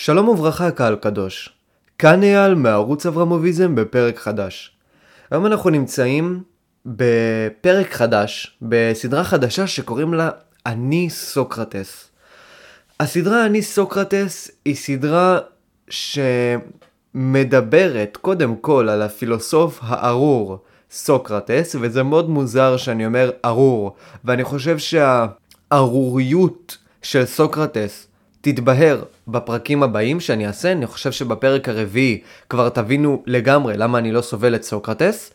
שלום וברכה קהל קדוש, כאן אייל מערוץ אברמוביזם בפרק חדש. היום אנחנו נמצאים בפרק חדש, בסדרה חדשה שקוראים לה אני סוקרטס. הסדרה אני סוקרטס היא סדרה שמדברת קודם כל על הפילוסוף הארור סוקרטס, וזה מאוד מוזר שאני אומר ארור, ואני חושב שהארוריות של סוקרטס תתבהר בפרקים הבאים שאני אעשה, אני חושב שבפרק הרביעי כבר תבינו לגמרי למה אני לא סובל את סוקרטס.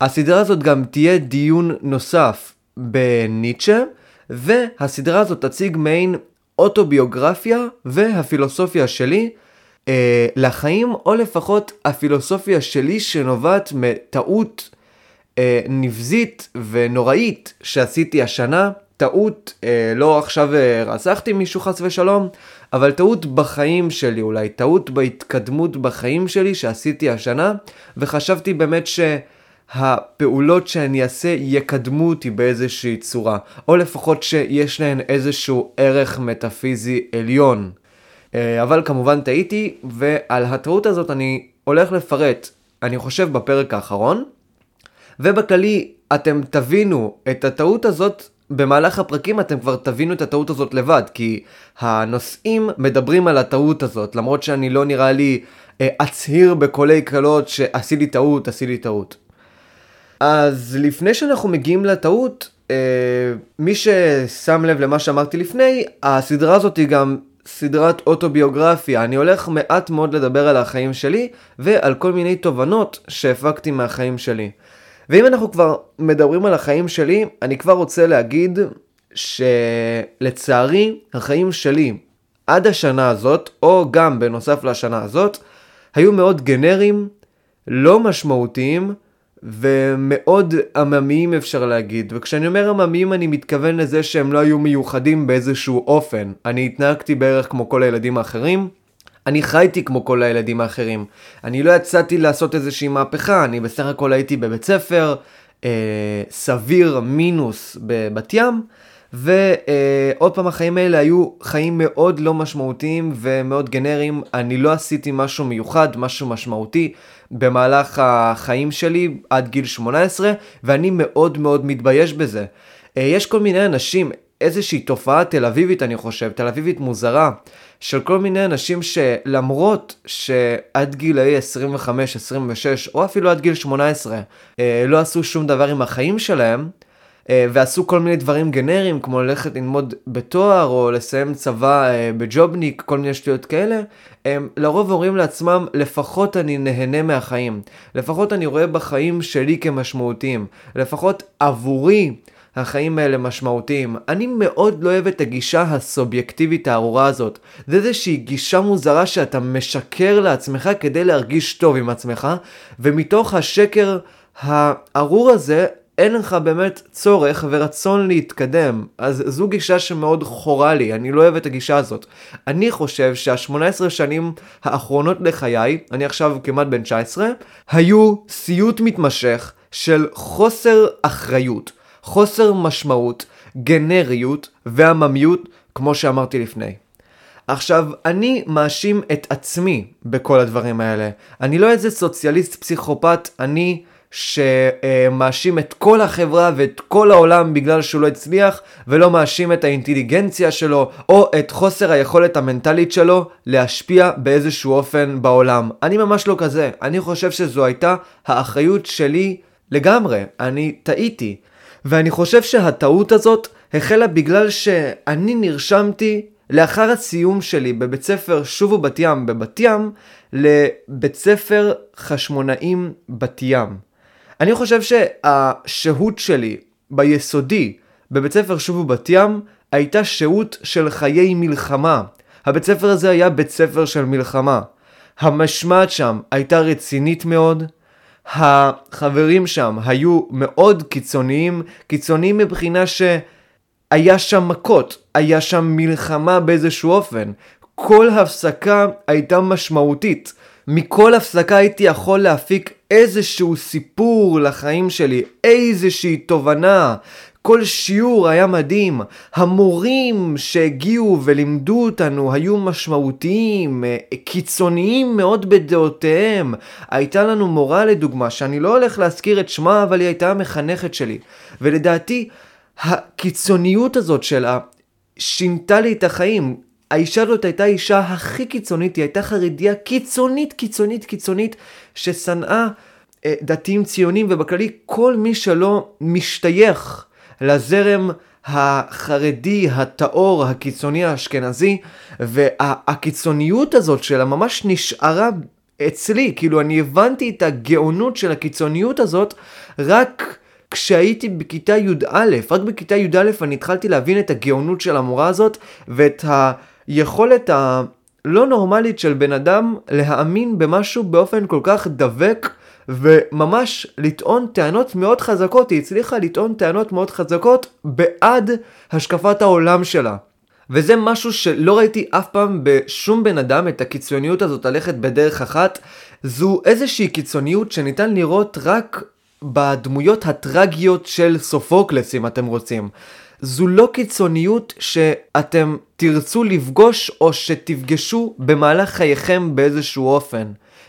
הסדרה הזאת גם תהיה דיון נוסף בניטשה, והסדרה הזאת תציג מעין אוטוביוגרפיה והפילוסופיה שלי אה, לחיים, או לפחות הפילוסופיה שלי שנובעת מטעות אה, נבזית ונוראית שעשיתי השנה. טעות, אה, לא עכשיו אה, רצחתי מישהו חס ושלום, אבל טעות בחיים שלי, אולי טעות בהתקדמות בחיים שלי שעשיתי השנה, וחשבתי באמת שהפעולות שאני אעשה יקדמו אותי באיזושהי צורה, או לפחות שיש להן איזשהו ערך מטאפיזי עליון. אה, אבל כמובן טעיתי, ועל הטעות הזאת אני הולך לפרט, אני חושב בפרק האחרון, ובכללי אתם תבינו את הטעות הזאת במהלך הפרקים אתם כבר תבינו את הטעות הזאת לבד, כי הנושאים מדברים על הטעות הזאת, למרות שאני לא נראה לי אה, אצהיר בקולי קלות שעשי לי טעות, עשי לי טעות. אז לפני שאנחנו מגיעים לטעות, אה, מי ששם לב למה שאמרתי לפני, הסדרה הזאת היא גם סדרת אוטוביוגרפיה. אני הולך מעט מאוד לדבר על החיים שלי ועל כל מיני תובנות שהפקתי מהחיים שלי. ואם אנחנו כבר מדברים על החיים שלי, אני כבר רוצה להגיד שלצערי, החיים שלי עד השנה הזאת, או גם בנוסף לשנה הזאת, היו מאוד גנריים, לא משמעותיים, ומאוד עממיים אפשר להגיד. וכשאני אומר עממיים אני מתכוון לזה שהם לא היו מיוחדים באיזשהו אופן. אני התנהגתי בערך כמו כל הילדים האחרים. אני חייתי כמו כל הילדים האחרים. אני לא יצאתי לעשות איזושהי מהפכה, אני בסך הכל הייתי בבית ספר, אה, סביר מינוס בבת ים, ועוד אה, פעם החיים האלה היו חיים מאוד לא משמעותיים ומאוד גנריים. אני לא עשיתי משהו מיוחד, משהו משמעותי במהלך החיים שלי עד גיל 18, ואני מאוד מאוד מתבייש בזה. אה, יש כל מיני אנשים, איזושהי תופעה תל אביבית אני חושב, תל אביבית מוזרה, של כל מיני אנשים שלמרות שעד גילאי 25-26 או אפילו עד גיל 18 אה, לא עשו שום דבר עם החיים שלהם, אה, ועשו כל מיני דברים גנריים כמו ללכת ללמוד בתואר או לסיים צבא אה, בג'ובניק, כל מיני שטויות כאלה, הם לרוב אומרים לעצמם לפחות אני נהנה מהחיים, לפחות אני רואה בחיים שלי כמשמעותיים, לפחות עבורי החיים האלה משמעותיים. אני מאוד לא אוהב את הגישה הסובייקטיבית הארורה הזאת. זה איזושהי גישה מוזרה שאתה משקר לעצמך כדי להרגיש טוב עם עצמך, ומתוך השקר הארור הזה, אין לך באמת צורך ורצון להתקדם. אז זו גישה שמאוד חורה לי, אני לא אוהב את הגישה הזאת. אני חושב שה-18 שנים האחרונות לחיי, אני עכשיו כמעט בן 19, היו סיוט מתמשך של חוסר אחריות. חוסר משמעות, גנריות ועממיות, כמו שאמרתי לפני. עכשיו, אני מאשים את עצמי בכל הדברים האלה. אני לא איזה סוציאליסט פסיכופת, אני שמאשים את כל החברה ואת כל העולם בגלל שהוא לא הצליח, ולא מאשים את האינטליגנציה שלו, או את חוסר היכולת המנטלית שלו להשפיע באיזשהו אופן בעולם. אני ממש לא כזה. אני חושב שזו הייתה האחריות שלי לגמרי. אני טעיתי. ואני חושב שהטעות הזאת החלה בגלל שאני נרשמתי לאחר הסיום שלי בבית ספר שובו בת ים בבת ים לבית ספר חשמונאים בת ים. אני חושב שהשהות שלי ביסודי בבית ספר שובו בת ים הייתה שהות של חיי מלחמה. הבית ספר הזה היה בית ספר של מלחמה. המשמעת שם הייתה רצינית מאוד, החברים שם היו מאוד קיצוניים, קיצוניים מבחינה שהיה שם מכות, היה שם מלחמה באיזשהו אופן. כל הפסקה הייתה משמעותית. מכל הפסקה הייתי יכול להפיק איזשהו סיפור לחיים שלי, איזושהי תובנה. כל שיעור היה מדהים, המורים שהגיעו ולימדו אותנו היו משמעותיים, אה, קיצוניים מאוד בדעותיהם. הייתה לנו מורה לדוגמה, שאני לא הולך להזכיר את שמה, אבל היא הייתה המחנכת שלי. ולדעתי, הקיצוניות הזאת שלה שינתה לי את החיים. האישה הזאת הייתה האישה הכי קיצונית, היא הייתה חרדיה קיצונית, קיצונית, קיצונית, ששנאה אה, דתיים ציונים, ובכללי כל מי שלא משתייך לזרם החרדי, הטהור, הקיצוני האשכנזי, והקיצוניות הזאת שלה ממש נשארה אצלי, כאילו אני הבנתי את הגאונות של הקיצוניות הזאת רק כשהייתי בכיתה י"א, רק בכיתה י"א אני התחלתי להבין את הגאונות של המורה הזאת ואת היכולת הלא נורמלית של בן אדם להאמין במשהו באופן כל כך דבק וממש לטעון טענות מאוד חזקות, היא הצליחה לטעון טענות מאוד חזקות בעד השקפת העולם שלה. וזה משהו שלא ראיתי אף פעם בשום בן אדם, את הקיצוניות הזאת ללכת בדרך אחת. זו איזושהי קיצוניות שניתן לראות רק בדמויות הטרגיות של סופוקלס, אם אתם רוצים. זו לא קיצוניות שאתם תרצו לפגוש או שתפגשו במהלך חייכם באיזשהו אופן.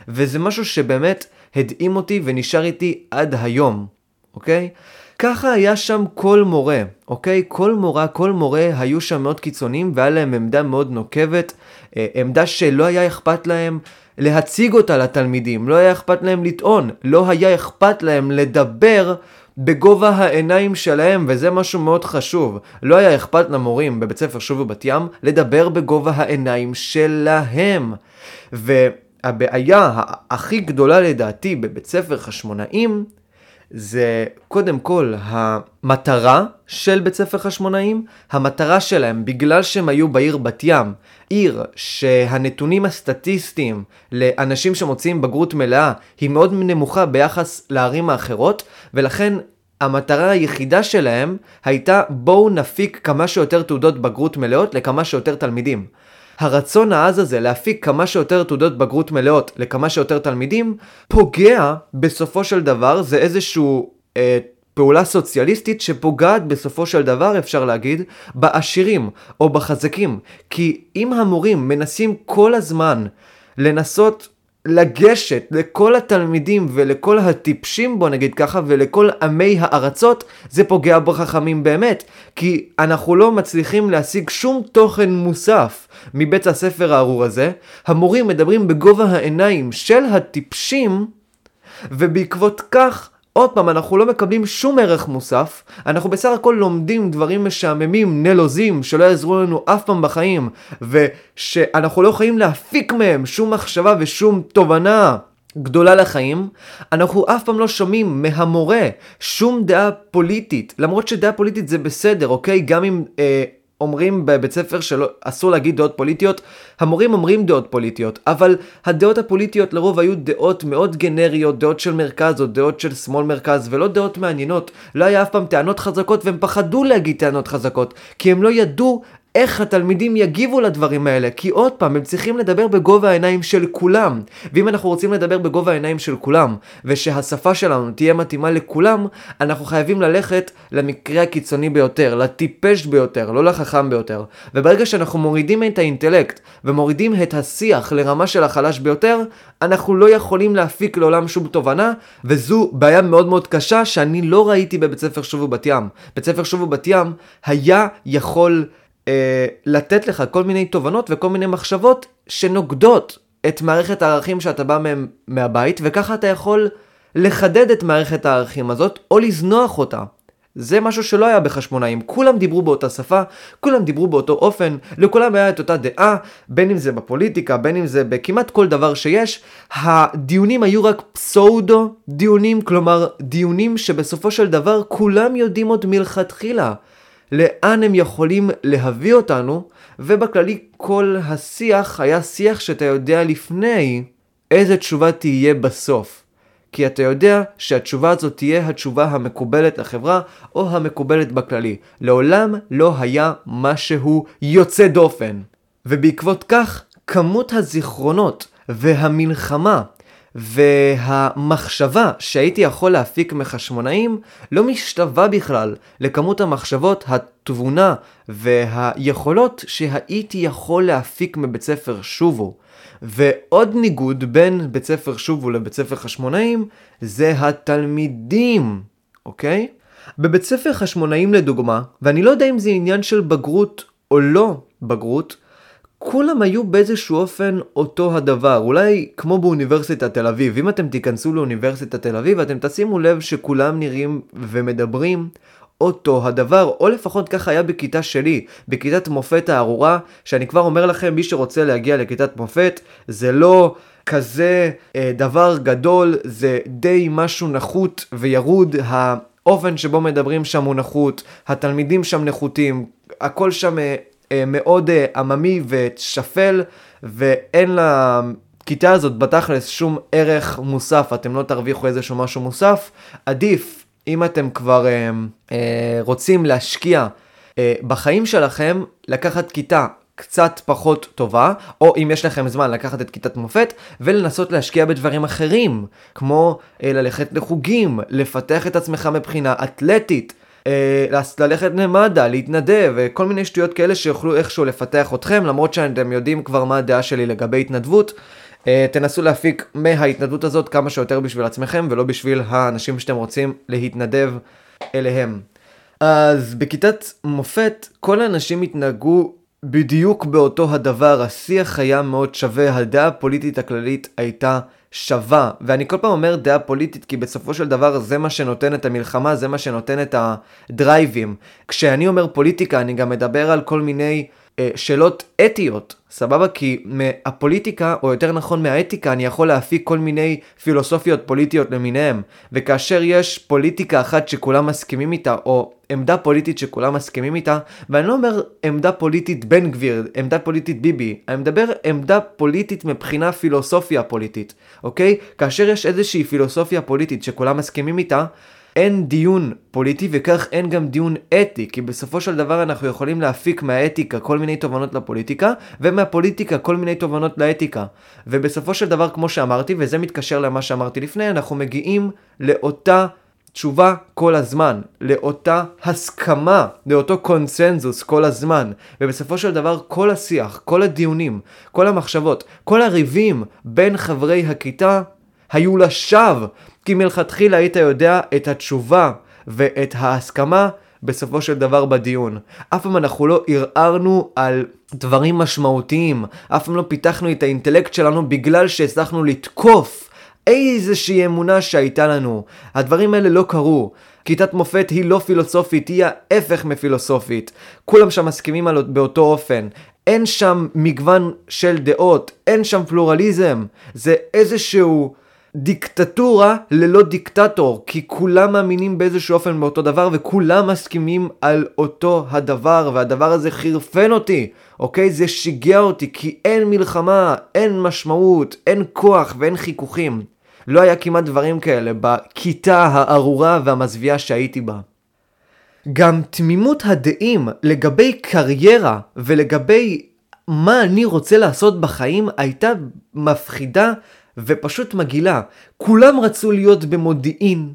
וזה משהו שבאמת הדהים אותי ונשאר איתי עד היום, אוקיי? ככה היה שם כל מורה, אוקיי? כל מורה, כל מורה היו שם מאוד קיצוניים והיה להם עמדה מאוד נוקבת, אה, עמדה שלא היה אכפת להם להציג אותה לתלמידים, לא היה אכפת להם לטעון, לא היה אכפת להם לדבר בגובה העיניים שלהם, וזה משהו מאוד חשוב. לא היה אכפת למורים בבית ספר שוב בבת ים לדבר בגובה העיניים שלהם. והבעיה הכי גדולה לדעתי בבית ספר חשמונאים זה קודם כל המטרה של בית ספר חשמונאים, המטרה שלהם בגלל שהם היו בעיר בת ים, עיר שהנתונים הסטטיסטיים לאנשים שמוציאים בגרות מלאה היא מאוד נמוכה ביחס לערים האחרות, ולכן המטרה היחידה שלהם הייתה בואו נפיק כמה שיותר תעודות בגרות מלאות לכמה שיותר תלמידים. הרצון העז הזה להפיק כמה שיותר תעודות בגרות מלאות לכמה שיותר תלמידים, פוגע בסופו של דבר, זה איזשהו אה, פעולה סוציאליסטית שפוגעת בסופו של דבר, אפשר להגיד, בעשירים או בחזקים. כי אם המורים מנסים כל הזמן לנסות לגשת לכל התלמידים ולכל הטיפשים בוא נגיד ככה ולכל עמי הארצות זה פוגע בחכמים באמת כי אנחנו לא מצליחים להשיג שום תוכן מוסף מבית הספר הארור הזה. המורים מדברים בגובה העיניים של הטיפשים ובעקבות כך עוד פעם, אנחנו לא מקבלים שום ערך מוסף, אנחנו בסך הכל לומדים דברים משעממים, נלוזים, שלא יעזרו לנו אף פעם בחיים, ושאנחנו לא יכולים להפיק מהם שום מחשבה ושום תובנה גדולה לחיים, אנחנו אף פעם לא שומעים מהמורה שום דעה פוליטית, למרות שדעה פוליטית זה בסדר, אוקיי? גם אם אה, אומרים בבית ספר שאסור להגיד דעות פוליטיות, המורים אומרים דעות פוליטיות, אבל הדעות הפוליטיות לרוב היו דעות מאוד גנריות, דעות של מרכז או דעות של שמאל מרכז, ולא דעות מעניינות. לא היה אף פעם טענות חזקות והם פחדו להגיד טענות חזקות, כי הם לא ידעו איך התלמידים יגיבו לדברים האלה, כי עוד פעם, הם צריכים לדבר בגובה העיניים של כולם. ואם אנחנו רוצים לדבר בגובה העיניים של כולם, ושהשפה שלנו תהיה מתאימה לכולם, אנחנו חייבים ללכת למקרה הקיצוני ביותר, לטיפש ביותר, לא לחכם ביותר. וברגע שאנחנו מורידים את האינטלקט, ומורידים את השיח לרמה של החלש ביותר, אנחנו לא יכולים להפיק לעולם שום תובנה, וזו בעיה מאוד מאוד קשה שאני לא ראיתי בבית ספר שובו בת ים. בית ספר שובו בת ים היה יכול... אה, לתת לך כל מיני תובנות וכל מיני מחשבות שנוגדות את מערכת הערכים שאתה בא מהם מהבית, וככה אתה יכול לחדד את מערכת הערכים הזאת, או לזנוח אותה. זה משהו שלא היה בחשמונאים, כולם דיברו באותה שפה, כולם דיברו באותו אופן, לכולם היה את אותה דעה, בין אם זה בפוליטיקה, בין אם זה בכמעט כל דבר שיש, הדיונים היו רק פסאודו דיונים, כלומר דיונים שבסופו של דבר כולם יודעים עוד מלכתחילה לאן הם יכולים להביא אותנו, ובכללי כל השיח היה שיח שאתה יודע לפני איזה תשובה תהיה בסוף. כי אתה יודע שהתשובה הזאת תהיה התשובה המקובלת לחברה או המקובלת בכללי. לעולם לא היה משהו יוצא דופן. ובעקבות כך, כמות הזיכרונות והמלחמה והמחשבה שהייתי יכול להפיק מחשמונאים לא משתווה בכלל לכמות המחשבות, התבונה והיכולות שהייתי יכול להפיק מבית ספר שובו. ועוד ניגוד בין בית ספר שובו לבית ספר חשמונאים זה התלמידים, אוקיי? בבית ספר חשמונאים לדוגמה, ואני לא יודע אם זה עניין של בגרות או לא בגרות, כולם היו באיזשהו אופן אותו הדבר, אולי כמו באוניברסיטת תל אביב. אם אתם תיכנסו לאוניברסיטת תל אביב, אתם תשימו לב שכולם נראים ומדברים אותו הדבר, או לפחות ככה היה בכיתה שלי, בכיתת מופת הארורה, שאני כבר אומר לכם, מי שרוצה להגיע לכיתת מופת, זה לא כזה אה, דבר גדול, זה די משהו נחות וירוד, האופן שבו מדברים שם הוא נחות, התלמידים שם נחותים, הכל שם אה, מאוד אה, עממי ושפל, ואין לכיתה הזאת בתכלס שום ערך מוסף, אתם לא תרוויחו איזשהו משהו מוסף, עדיף אם אתם כבר אה, אה, רוצים להשקיע אה, בחיים שלכם, לקחת כיתה קצת פחות טובה, או אם יש לכם זמן לקחת את כיתת מופת ולנסות להשקיע בדברים אחרים, כמו אה, ללכת לחוגים, לפתח את עצמך מבחינה אתלטית. אה, ללכת למד"א, להתנדב, וכל מיני שטויות כאלה שיוכלו איכשהו לפתח אתכם, למרות שאתם יודעים כבר מה הדעה שלי לגבי התנדבות. אה, תנסו להפיק מההתנדבות הזאת כמה שיותר בשביל עצמכם, ולא בשביל האנשים שאתם רוצים להתנדב אליהם. אז בכיתת מופת, כל האנשים התנהגו בדיוק באותו הדבר, השיח היה מאוד שווה, הדעה הפוליטית הכללית הייתה שווה. ואני כל פעם אומר דעה פוליטית, כי בסופו של דבר זה מה שנותן את המלחמה, זה מה שנותן את הדרייבים. כשאני אומר פוליטיקה, אני גם מדבר על כל מיני שאלות אתיות, סבבה? כי מהפוליטיקה, או יותר נכון מהאתיקה, אני יכול להפיק כל מיני פילוסופיות פוליטיות למיניהם. וכאשר יש פוליטיקה אחת שכולם מסכימים איתה, או עמדה פוליטית שכולם מסכימים איתה, ואני לא אומר עמדה פוליטית בן גביר, עמדה פוליטית ביבי, אני מדבר עמדה פוליטית מבחינה פילוסופיה פוליטית, אוקיי? כאשר יש איזושהי פילוסופיה פוליטית שכולם מסכימים איתה, אין דיון פוליטי וכך אין גם דיון אתי, כי בסופו של דבר אנחנו יכולים להפיק מהאתיקה כל מיני תובנות לפוליטיקה, ומהפוליטיקה כל מיני תובנות לאתיקה. ובסופו של דבר, כמו שאמרתי, וזה מתקשר למה שאמרתי לפני, אנחנו מגיעים לאותה תשובה כל הזמן, לאותה הסכמה, לאותו קונסנזוס כל הזמן. ובסופו של דבר כל השיח, כל הדיונים, כל המחשבות, כל הריבים בין חברי הכיתה היו לשווא. כי מלכתחילה היית יודע את התשובה ואת ההסכמה בסופו של דבר בדיון. אף פעם אנחנו לא ערערנו על דברים משמעותיים, אף פעם לא פיתחנו את האינטלקט שלנו בגלל שהצלחנו לתקוף איזושהי אמונה שהייתה לנו. הדברים האלה לא קרו. כיתת מופת היא לא פילוסופית, היא ההפך מפילוסופית. כולם שם מסכימים על, באותו אופן. אין שם מגוון של דעות, אין שם פלורליזם. זה איזשהו... דיקטטורה ללא דיקטטור, כי כולם מאמינים באיזשהו אופן באותו דבר וכולם מסכימים על אותו הדבר, והדבר הזה חירפן אותי, אוקיי? זה שיגע אותי, כי אין מלחמה, אין משמעות, אין כוח ואין חיכוכים. לא היה כמעט דברים כאלה בכיתה הארורה והמזוויעה שהייתי בה. גם תמימות הדעים לגבי קריירה ולגבי מה אני רוצה לעשות בחיים הייתה מפחידה ופשוט מגעילה. כולם רצו להיות במודיעין.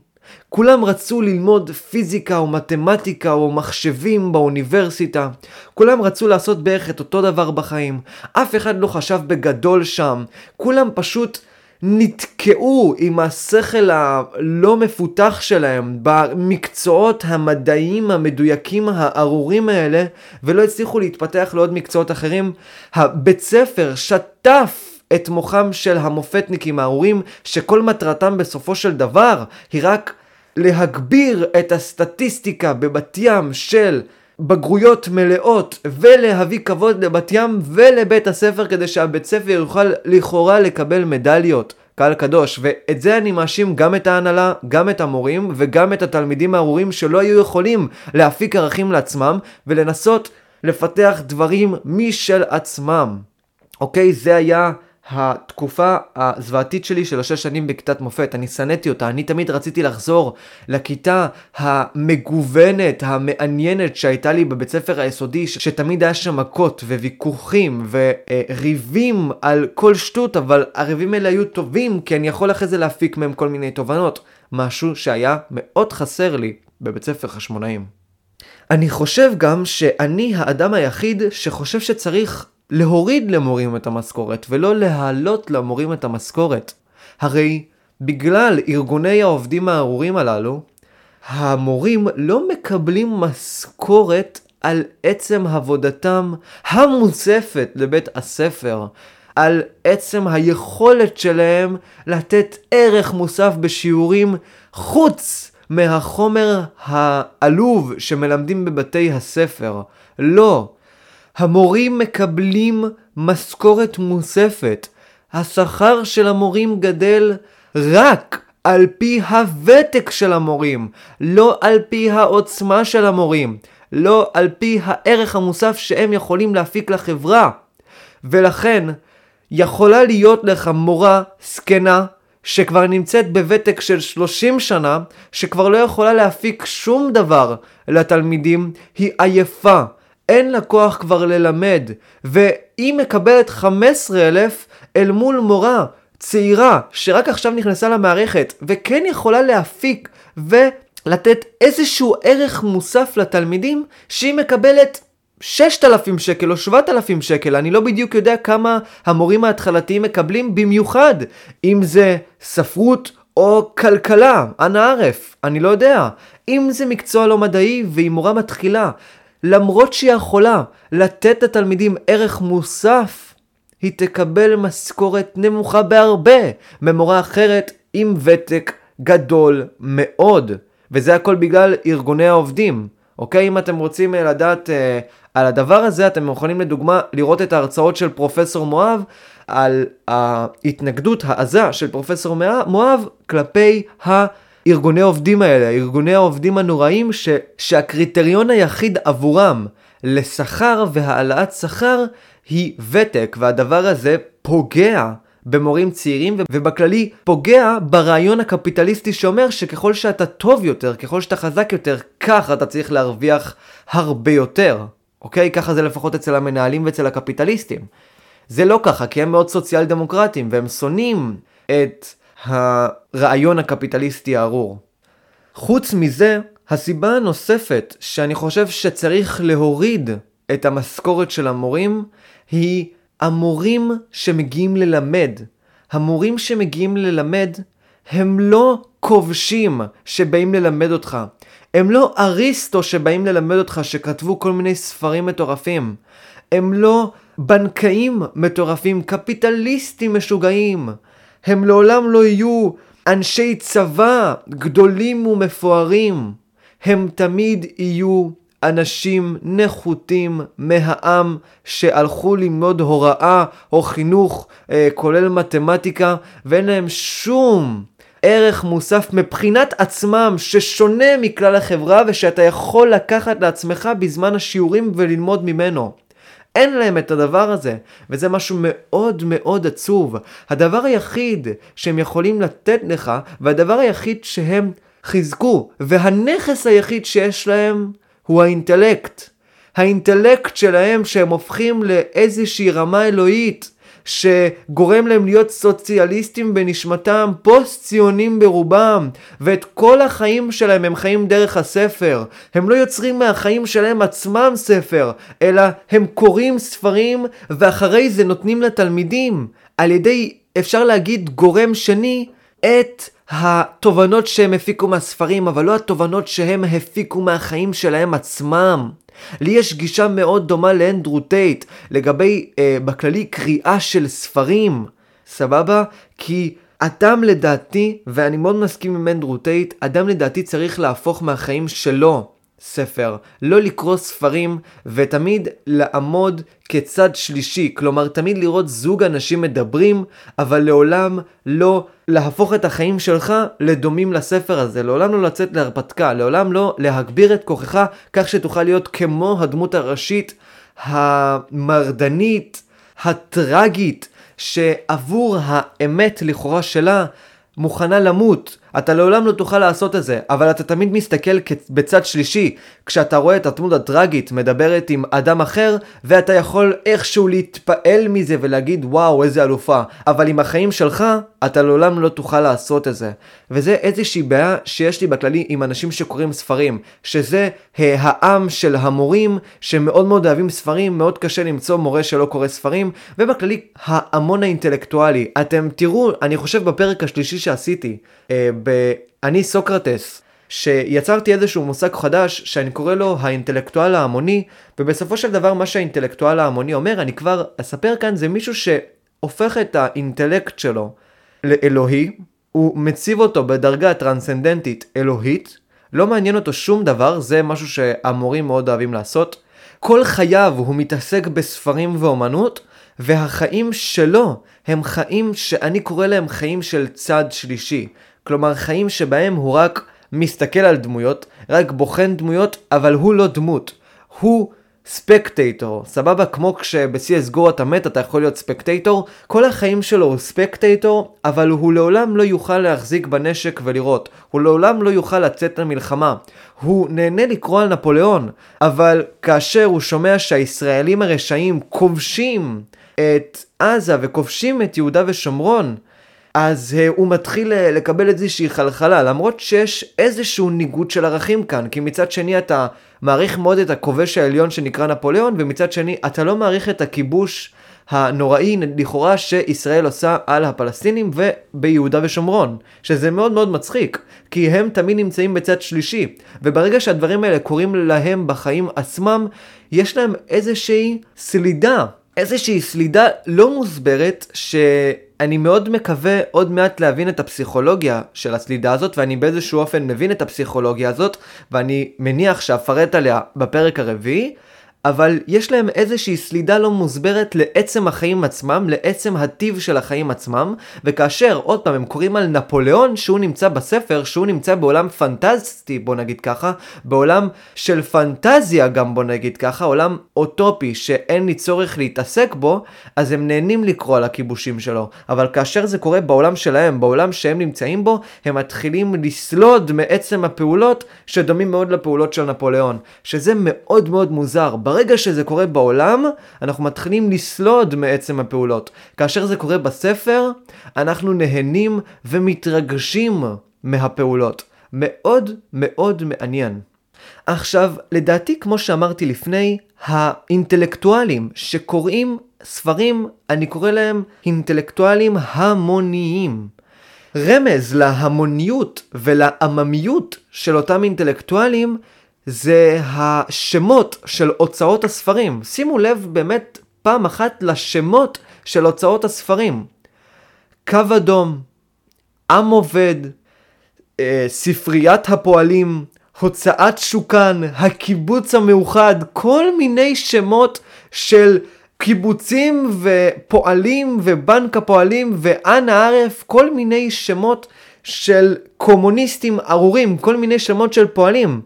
כולם רצו ללמוד פיזיקה או מתמטיקה או מחשבים באוניברסיטה. כולם רצו לעשות בערך את אותו דבר בחיים. אף אחד לא חשב בגדול שם. כולם פשוט נתקעו עם השכל הלא מפותח שלהם במקצועות המדעיים המדויקים הארורים האלה ולא הצליחו להתפתח לעוד מקצועות אחרים. הבית ספר שטף את מוחם של המופתניקים ההורים, שכל מטרתם בסופו של דבר היא רק להגביר את הסטטיסטיקה בבת ים של בגרויות מלאות ולהביא כבוד לבת ים ולבית הספר כדי שהבית ספר יוכל לכאורה לקבל מדליות. קהל קדוש, ואת זה אני מאשים גם את ההנהלה, גם את המורים וגם את התלמידים הארורים שלא היו יכולים להפיק ערכים לעצמם ולנסות לפתח דברים משל עצמם. אוקיי? זה היה התקופה הזוועתית שלי של השש שנים בכיתת מופת. אני שנאתי אותה, אני תמיד רציתי לחזור לכיתה המגוונת, המעניינת שהייתה לי בבית ספר היסודי, שתמיד היה שם מכות וויכוחים וריבים על כל שטות, אבל הריבים האלה היו טובים, כי אני יכול אחרי זה להפיק מהם כל מיני תובנות. משהו שהיה מאוד חסר לי בבית ספר חשמונאים. אני חושב גם שאני האדם היחיד שחושב שצריך להוריד למורים את המשכורת ולא להעלות למורים את המשכורת. הרי בגלל ארגוני העובדים הארורים הללו, המורים לא מקבלים משכורת על עצם עבודתם המוצפת לבית הספר, על עצם היכולת שלהם לתת ערך מוסף בשיעורים חוץ מהחומר העלוב שמלמדים בבתי הספר. לא. המורים מקבלים משכורת מוספת. השכר של המורים גדל רק על פי הוותק של המורים, לא על פי העוצמה של המורים, לא על פי הערך המוסף שהם יכולים להפיק לחברה. ולכן, יכולה להיות לך מורה זקנה שכבר נמצאת בוותק של 30 שנה, שכבר לא יכולה להפיק שום דבר לתלמידים, היא עייפה. אין לה כוח כבר ללמד, והיא מקבלת 15,000 אל מול מורה צעירה שרק עכשיו נכנסה למערכת, וכן יכולה להפיק ולתת איזשהו ערך מוסף לתלמידים שהיא מקבלת 6,000 שקל או 7,000 שקל, אני לא בדיוק יודע כמה המורים ההתחלתיים מקבלים, במיוחד אם זה ספרות או כלכלה, אנא ערף, אני לא יודע. אם זה מקצוע לא מדעי והיא מורה מתחילה, למרות שהיא יכולה לתת לתלמידים ערך מוסף, היא תקבל משכורת נמוכה בהרבה ממורה אחרת עם ותק גדול מאוד. וזה הכל בגלל ארגוני העובדים. אוקיי? אם אתם רוצים אה, לדעת אה, על הדבר הזה, אתם יכולים לדוגמה לראות את ההרצאות של פרופסור מואב על ההתנגדות העזה של פרופסור מואב כלפי הארגוני העובדים האלה, ארגוני העובדים הנוראים, ש, שהקריטריון היחיד עבורם לשכר והעלאת שכר היא ותק, והדבר הזה פוגע במורים צעירים ובכללי פוגע ברעיון הקפיטליסטי שאומר שככל שאתה טוב יותר, ככל שאתה חזק יותר, ככה אתה צריך להרוויח הרבה יותר. אוקיי? ככה זה לפחות אצל המנהלים ואצל הקפיטליסטים. זה לא ככה, כי הם מאוד סוציאל דמוקרטים והם שונאים את הרעיון הקפיטליסטי הארור. חוץ מזה, הסיבה הנוספת שאני חושב שצריך להוריד את המשכורת של המורים היא המורים שמגיעים ללמד. המורים שמגיעים ללמד הם לא כובשים שבאים ללמד אותך. הם לא אריסטו שבאים ללמד אותך שכתבו כל מיני ספרים מטורפים. הם לא בנקאים מטורפים, קפיטליסטים משוגעים. הם לעולם לא יהיו אנשי צבא גדולים ומפוארים. הם תמיד יהיו אנשים נחותים מהעם שהלכו ללמוד הוראה או חינוך אה, כולל מתמטיקה ואין להם שום ערך מוסף מבחינת עצמם ששונה מכלל החברה ושאתה יכול לקחת לעצמך בזמן השיעורים וללמוד ממנו. אין להם את הדבר הזה, וזה משהו מאוד מאוד עצוב. הדבר היחיד שהם יכולים לתת לך, והדבר היחיד שהם חיזקו, והנכס היחיד שיש להם, הוא האינטלקט. האינטלקט שלהם שהם הופכים לאיזושהי רמה אלוהית. שגורם להם להיות סוציאליסטים בנשמתם, פוסט ציונים ברובם, ואת כל החיים שלהם הם חיים דרך הספר. הם לא יוצרים מהחיים שלהם עצמם ספר, אלא הם קוראים ספרים ואחרי זה נותנים לתלמידים, על ידי, אפשר להגיד, גורם שני, את התובנות שהם הפיקו מהספרים, אבל לא התובנות שהם הפיקו מהחיים שלהם עצמם. לי יש גישה מאוד דומה לאנדרו טייט לגבי, אה, בכללי, קריאה של ספרים, סבבה? כי אדם לדעתי, ואני מאוד מסכים עם אנדרו טייט, אדם לדעתי צריך להפוך מהחיים שלו ספר, לא לקרוא ספרים ותמיד לעמוד כצד שלישי, כלומר תמיד לראות זוג אנשים מדברים, אבל לעולם לא להפוך את החיים שלך לדומים לספר הזה, לעולם לא לצאת להרפתקה, לעולם לא להגביר את כוחך כך שתוכל להיות כמו הדמות הראשית המרדנית, הטרגית, שעבור האמת לכאורה שלה מוכנה למות. אתה לעולם לא תוכל לעשות את זה, אבל אתה תמיד מסתכל בצד שלישי, כשאתה רואה את הדמות הטראגית מדברת עם אדם אחר, ואתה יכול איכשהו להתפעל מזה ולהגיד וואו איזה אלופה, אבל עם החיים שלך, אתה לעולם לא תוכל לעשות את זה. וזה איזושהי בעיה שיש לי בכללי עם אנשים שקוראים ספרים, שזה העם של המורים שמאוד מאוד אוהבים ספרים, מאוד קשה למצוא מורה שלא קורא ספרים, ובכללי ההמון האינטלקטואלי. אתם תראו, אני חושב בפרק השלישי שעשיתי, אה, ב"אני סוקרטס", שיצרתי איזשהו מושג חדש שאני קורא לו האינטלקטואל ההמוני, ובסופו של דבר מה שהאינטלקטואל ההמוני אומר, אני כבר אספר כאן, זה מישהו שהופך את האינטלקט שלו לאלוהי, הוא מציב אותו בדרגה טרנסצנדנטית אלוהית, לא מעניין אותו שום דבר, זה משהו שהמורים מאוד אוהבים לעשות. כל חייו הוא מתעסק בספרים ואומנות, והחיים שלו הם חיים שאני קורא להם חיים של צד שלישי. כלומר חיים שבהם הוא רק מסתכל על דמויות, רק בוחן דמויות, אבל הוא לא דמות. הוא ספקטייטור, סבבה? כמו כשב-CSGO אתה מת אתה יכול להיות ספקטייטור, כל החיים שלו הוא ספקטייטור, אבל הוא לעולם לא יוכל להחזיק בנשק ולראות. הוא לעולם לא יוכל לצאת למלחמה. הוא נהנה לקרוא על נפוליאון, אבל כאשר הוא שומע שהישראלים הרשעים כובשים את עזה וכובשים את יהודה ושומרון, אז uh, הוא מתחיל uh, לקבל איזושהי חלחלה, למרות שיש איזשהו ניגוד של ערכים כאן, כי מצד שני אתה מעריך מאוד את הכובש העליון שנקרא נפוליאון, ומצד שני אתה לא מעריך את הכיבוש הנוראי לכאורה שישראל עושה על הפלסטינים וביהודה ושומרון, שזה מאוד מאוד מצחיק, כי הם תמיד נמצאים בצד שלישי, וברגע שהדברים האלה קורים להם בחיים עצמם, יש להם איזושהי סלידה, איזושהי סלידה לא מוסברת, ש... אני מאוד מקווה עוד מעט להבין את הפסיכולוגיה של הסלידה הזאת, ואני באיזשהו אופן מבין את הפסיכולוגיה הזאת, ואני מניח שאפרט עליה בפרק הרביעי. אבל יש להם איזושהי סלידה לא מוסברת לעצם החיים עצמם, לעצם הטיב של החיים עצמם, וכאשר, עוד פעם, הם קוראים על נפוליאון שהוא נמצא בספר, שהוא נמצא בעולם פנטסטי, בוא נגיד ככה, בעולם של פנטזיה גם בוא נגיד ככה, עולם אוטופי שאין לי צורך להתעסק בו, אז הם נהנים לקרוא על הכיבושים שלו. אבל כאשר זה קורה בעולם שלהם, בעולם שהם נמצאים בו, הם מתחילים לסלוד מעצם הפעולות שדומים מאוד לפעולות של נפוליאון, שזה מאוד מאוד מוזר. ברגע שזה קורה בעולם, אנחנו מתחילים לסלוד מעצם הפעולות. כאשר זה קורה בספר, אנחנו נהנים ומתרגשים מהפעולות. מאוד מאוד מעניין. עכשיו, לדעתי, כמו שאמרתי לפני, האינטלקטואלים שקוראים ספרים, אני קורא להם אינטלקטואלים המוניים. רמז להמוניות ולעממיות של אותם אינטלקטואלים זה השמות של הוצאות הספרים. שימו לב באמת פעם אחת לשמות של הוצאות הספרים. קו אדום, עם עובד, אה, ספריית הפועלים, הוצאת שוקן, הקיבוץ המאוחד, כל מיני שמות של קיבוצים ופועלים ובנק הפועלים ואנה ערף, כל מיני שמות של קומוניסטים ארורים, כל מיני שמות של פועלים.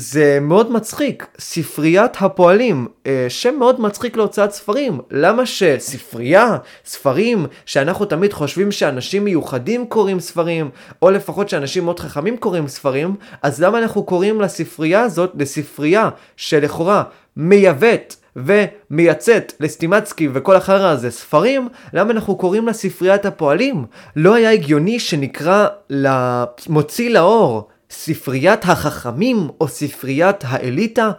זה מאוד מצחיק, ספריית הפועלים, אה, שם מאוד מצחיק להוצאת ספרים. למה שספרייה, ספרים, שאנחנו תמיד חושבים שאנשים מיוחדים קוראים ספרים, או לפחות שאנשים מאוד חכמים קוראים ספרים, אז למה אנחנו קוראים לספרייה הזאת לספרייה שלכאורה מייבאת ומייצאת לסטימצקי וכל החרא הזה ספרים, למה אנחנו קוראים לה ספריית הפועלים? לא היה הגיוני שנקרא למוציא לאור ספריית החכמים או ספריית האליטה?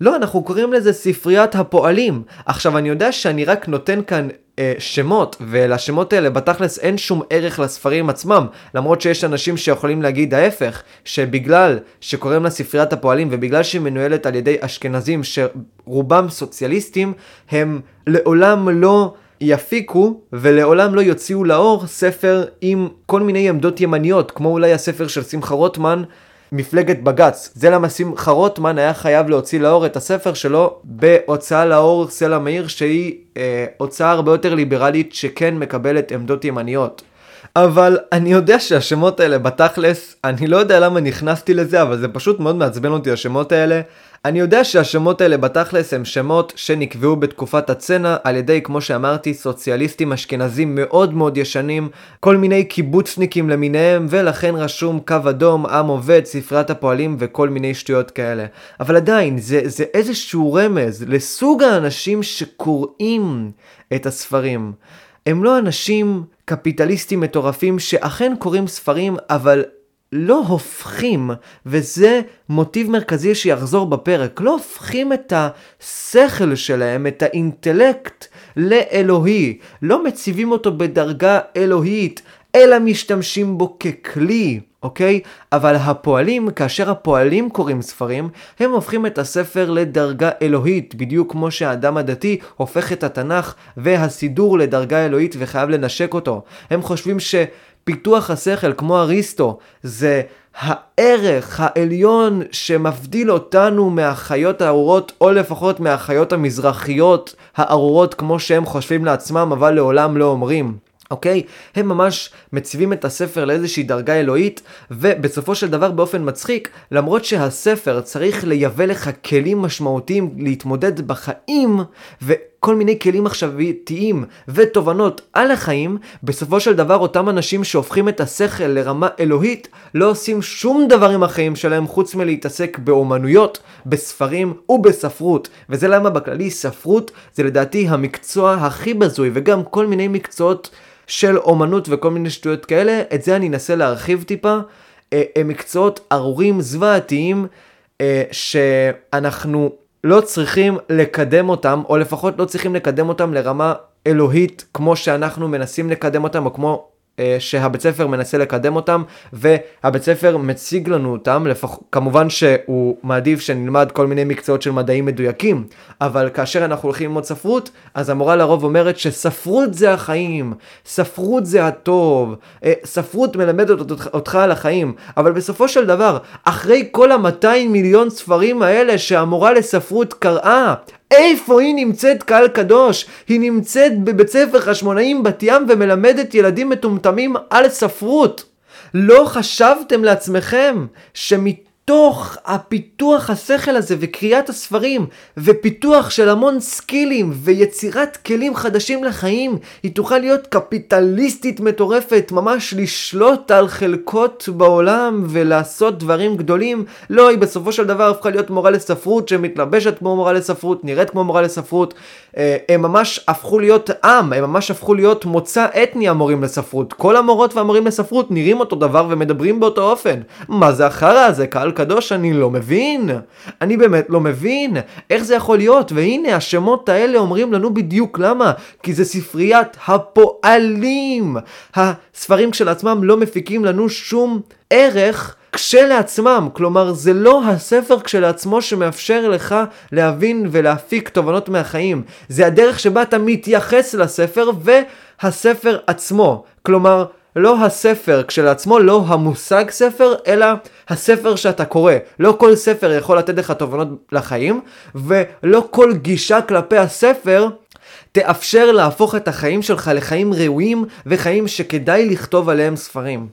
לא, אנחנו קוראים לזה ספריית הפועלים. עכשיו, אני יודע שאני רק נותן כאן אה, שמות, ולשמות האלה בתכלס אין שום ערך לספרים עצמם, למרות שיש אנשים שיכולים להגיד ההפך, שבגלל שקוראים לה ספריית הפועלים ובגלל שהיא מנוהלת על ידי אשכנזים שרובם סוציאליסטים, הם לעולם לא... יפיקו ולעולם לא יוציאו לאור ספר עם כל מיני עמדות ימניות, כמו אולי הספר של שמחה רוטמן, מפלגת בג"ץ. זה למה שמחה רוטמן היה חייב להוציא לאור את הספר שלו בהוצאה לאור סלע מאיר, שהיא אה, הוצאה הרבה יותר ליברלית שכן מקבלת עמדות ימניות. אבל אני יודע שהשמות האלה בתכלס, אני לא יודע למה נכנסתי לזה, אבל זה פשוט מאוד מעצבן אותי השמות האלה. אני יודע שהשמות האלה בתכלס הם שמות שנקבעו בתקופת הצנע על ידי, כמו שאמרתי, סוציאליסטים אשכנזים מאוד מאוד ישנים, כל מיני קיבוצניקים למיניהם, ולכן רשום קו אדום, עם עובד, ספריית הפועלים וכל מיני שטויות כאלה. אבל עדיין, זה, זה איזשהו רמז לסוג האנשים שקוראים את הספרים. הם לא אנשים קפיטליסטים מטורפים שאכן קוראים ספרים, אבל לא הופכים, וזה מוטיב מרכזי שיחזור בפרק, לא הופכים את השכל שלהם, את האינטלקט, לאלוהי. לא מציבים אותו בדרגה אלוהית, אלא משתמשים בו ככלי. אוקיי? אבל הפועלים, כאשר הפועלים קוראים ספרים, הם הופכים את הספר לדרגה אלוהית, בדיוק כמו שהאדם הדתי הופך את התנ"ך והסידור לדרגה אלוהית וחייב לנשק אותו. הם חושבים ש... פיתוח השכל, כמו אריסטו, זה הערך העליון שמבדיל אותנו מהחיות הארורות, או לפחות מהחיות המזרחיות הארורות כמו שהם חושבים לעצמם, אבל לעולם לא אומרים. אוקיי? הם ממש מציבים את הספר לאיזושהי דרגה אלוהית, ובסופו של דבר באופן מצחיק, למרות שהספר צריך לייבא לך כלים משמעותיים להתמודד בחיים, וכל מיני כלים מחשבתיים ותובנות על החיים, בסופו של דבר אותם אנשים שהופכים את השכל לרמה אלוהית, לא עושים שום דבר עם החיים שלהם חוץ מלהתעסק באומנויות, בספרים ובספרות. וזה למה בכללי ספרות זה לדעתי המקצוע הכי בזוי, וגם כל מיני מקצועות של אומנות וכל מיני שטויות כאלה, את זה אני אנסה להרחיב טיפה. אה, הם מקצועות ארורים, זוועתיים, אה, שאנחנו לא צריכים לקדם אותם, או לפחות לא צריכים לקדם אותם לרמה אלוהית, כמו שאנחנו מנסים לקדם אותם, או כמו שהבית ספר מנסה לקדם אותם, והבית ספר מציג לנו אותם, לפח... כמובן שהוא מעדיף שנלמד כל מיני מקצועות של מדעים מדויקים, אבל כאשר אנחנו הולכים ללמוד ספרות, אז המורה לרוב אומרת שספרות זה החיים, ספרות זה הטוב, אה, ספרות מלמדת אותך על החיים, אבל בסופו של דבר, אחרי כל ה-200 מיליון ספרים האלה שהמורה לספרות קראה, איפה היא נמצאת קהל קדוש? היא נמצאת בבית ספר חשמונאים בת ים ומלמדת ילדים מטומטמים על ספרות. לא חשבתם לעצמכם שמת... מתוך הפיתוח השכל הזה וקריאת הספרים ופיתוח של המון סקילים ויצירת כלים חדשים לחיים, היא תוכל להיות קפיטליסטית מטורפת, ממש לשלוט על חלקות בעולם ולעשות דברים גדולים. לא, היא בסופו של דבר הפכה להיות מורה לספרות שמתלבשת כמו מורה לספרות, נראית כמו מורה לספרות. אה, הם ממש הפכו להיות עם, הם ממש הפכו להיות מוצא אתני המורים לספרות. כל המורות והמורים לספרות נראים אותו דבר ומדברים באותו אופן. מה זה החרא הזה? קהל קדוש, אני לא מבין. אני באמת לא מבין. איך זה יכול להיות? והנה, השמות האלה אומרים לנו בדיוק למה. כי זה ספריית הפועלים. הספרים כשלעצמם לא מפיקים לנו שום ערך. כשלעצמם, כלומר זה לא הספר כשלעצמו שמאפשר לך להבין ולהפיק תובנות מהחיים, זה הדרך שבה אתה מתייחס לספר והספר עצמו, כלומר לא הספר כשלעצמו, לא המושג ספר, אלא הספר שאתה קורא. לא כל ספר יכול לתת לך תובנות לחיים, ולא כל גישה כלפי הספר תאפשר להפוך את החיים שלך לחיים ראויים וחיים שכדאי לכתוב עליהם ספרים.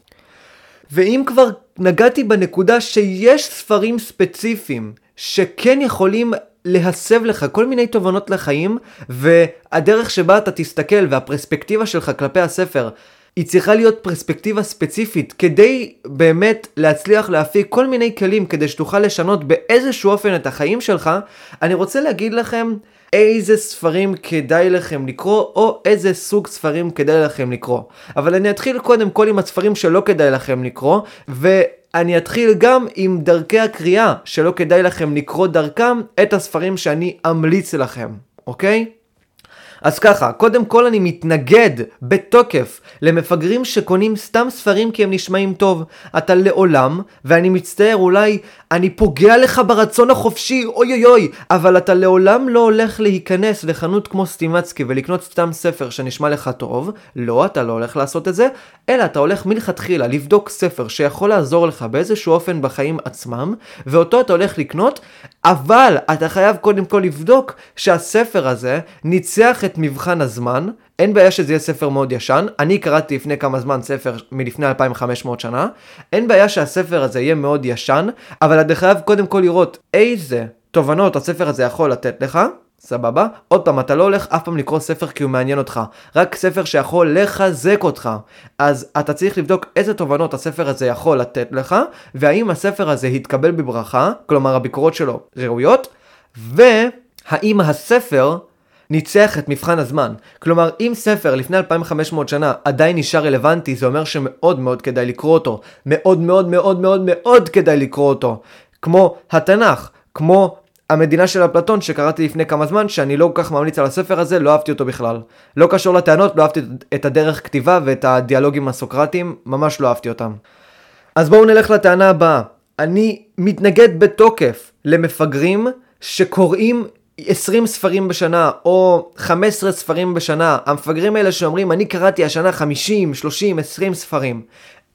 ואם כבר נגעתי בנקודה שיש ספרים ספציפיים שכן יכולים להסב לך כל מיני תובנות לחיים, והדרך שבה אתה תסתכל והפרספקטיבה שלך כלפי הספר היא צריכה להיות פרספקטיבה ספציפית כדי באמת להצליח להפיק כל מיני כלים כדי שתוכל לשנות באיזשהו אופן את החיים שלך, אני רוצה להגיד לכם איזה ספרים כדאי לכם לקרוא, או איזה סוג ספרים כדאי לכם לקרוא. אבל אני אתחיל קודם כל עם הספרים שלא כדאי לכם לקרוא, ואני אתחיל גם עם דרכי הקריאה שלא כדאי לכם לקרוא דרכם את הספרים שאני אמליץ לכם, אוקיי? אז ככה, קודם כל אני מתנגד בתוקף למפגרים שקונים סתם ספרים כי הם נשמעים טוב. אתה לעולם, ואני מצטער, אולי אני פוגע לך ברצון החופשי, אוי אוי אוי, אבל אתה לעולם לא הולך להיכנס לחנות כמו סטימצקי ולקנות סתם ספר שנשמע לך טוב, לא, אתה לא הולך לעשות את זה, אלא אתה הולך מלכתחילה לבדוק ספר שיכול לעזור לך באיזשהו אופן בחיים עצמם, ואותו אתה הולך לקנות, אבל אתה חייב קודם כל לבדוק שהספר הזה ניצח את מבחן הזמן, אין בעיה שזה יהיה ספר מאוד ישן, אני קראתי לפני כמה זמן ספר מלפני 2500 שנה, אין בעיה שהספר הזה יהיה מאוד ישן, אבל אתה חייב קודם כל לראות איזה תובנות הספר הזה יכול לתת לך, סבבה? עוד פעם, אתה לא הולך אף פעם לקרוא ספר כי הוא מעניין אותך, רק ספר שיכול לחזק אותך. אז אתה צריך לבדוק איזה תובנות הספר הזה יכול לתת לך, והאם הספר הזה התקבל בברכה, כלומר הביקורות שלו ראויות, והאם הספר ניצח את מבחן הזמן. כלומר, אם ספר לפני 2500 שנה עדיין נשאר רלוונטי, זה אומר שמאוד מאוד כדאי לקרוא אותו. מאוד מאוד מאוד מאוד מאוד כדאי לקרוא אותו. כמו התנ"ך, כמו המדינה של אפלטון שקראתי לפני כמה זמן, שאני לא כל כך ממליץ על הספר הזה, לא אהבתי אותו בכלל. לא קשור לטענות, לא אהבתי את הדרך כתיבה ואת הדיאלוגים הסוקרטיים, ממש לא אהבתי אותם. אז בואו נלך לטענה הבאה. אני מתנגד בתוקף למפגרים שקוראים 20 ספרים בשנה או 15 ספרים בשנה, המפגרים האלה שאומרים אני קראתי השנה 50, 30, 20 ספרים.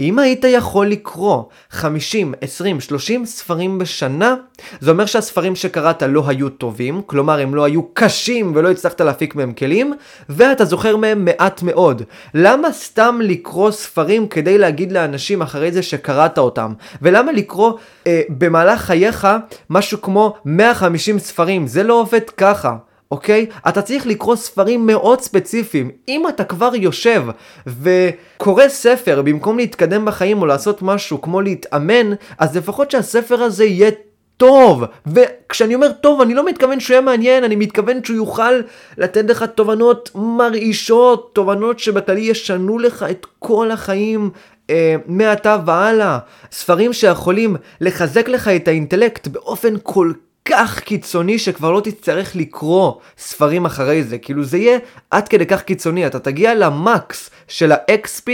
אם היית יכול לקרוא 50, 20, 30 ספרים בשנה, זה אומר שהספרים שקראת לא היו טובים, כלומר הם לא היו קשים ולא הצלחת להפיק מהם כלים, ואתה זוכר מהם מעט מאוד. למה סתם לקרוא ספרים כדי להגיד לאנשים אחרי זה שקראת אותם? ולמה לקרוא אה, במהלך חייך משהו כמו 150 ספרים? זה לא עובד ככה. אוקיי? אתה צריך לקרוא ספרים מאוד ספציפיים. אם אתה כבר יושב וקורא ספר במקום להתקדם בחיים או לעשות משהו כמו להתאמן, אז לפחות שהספר הזה יהיה טוב. וכשאני אומר טוב, אני לא מתכוון שהוא יהיה מעניין, אני מתכוון שהוא יוכל לתת לך תובנות מרעישות, תובנות שבכללי ישנו לך את כל החיים. אה, מעתה והלאה, ספרים שיכולים לחזק לך את האינטלקט באופן כל כך קיצוני שכבר לא תצטרך לקרוא ספרים אחרי זה. כאילו זה יהיה עד כדי כך קיצוני, אתה תגיע למקס של ה-XP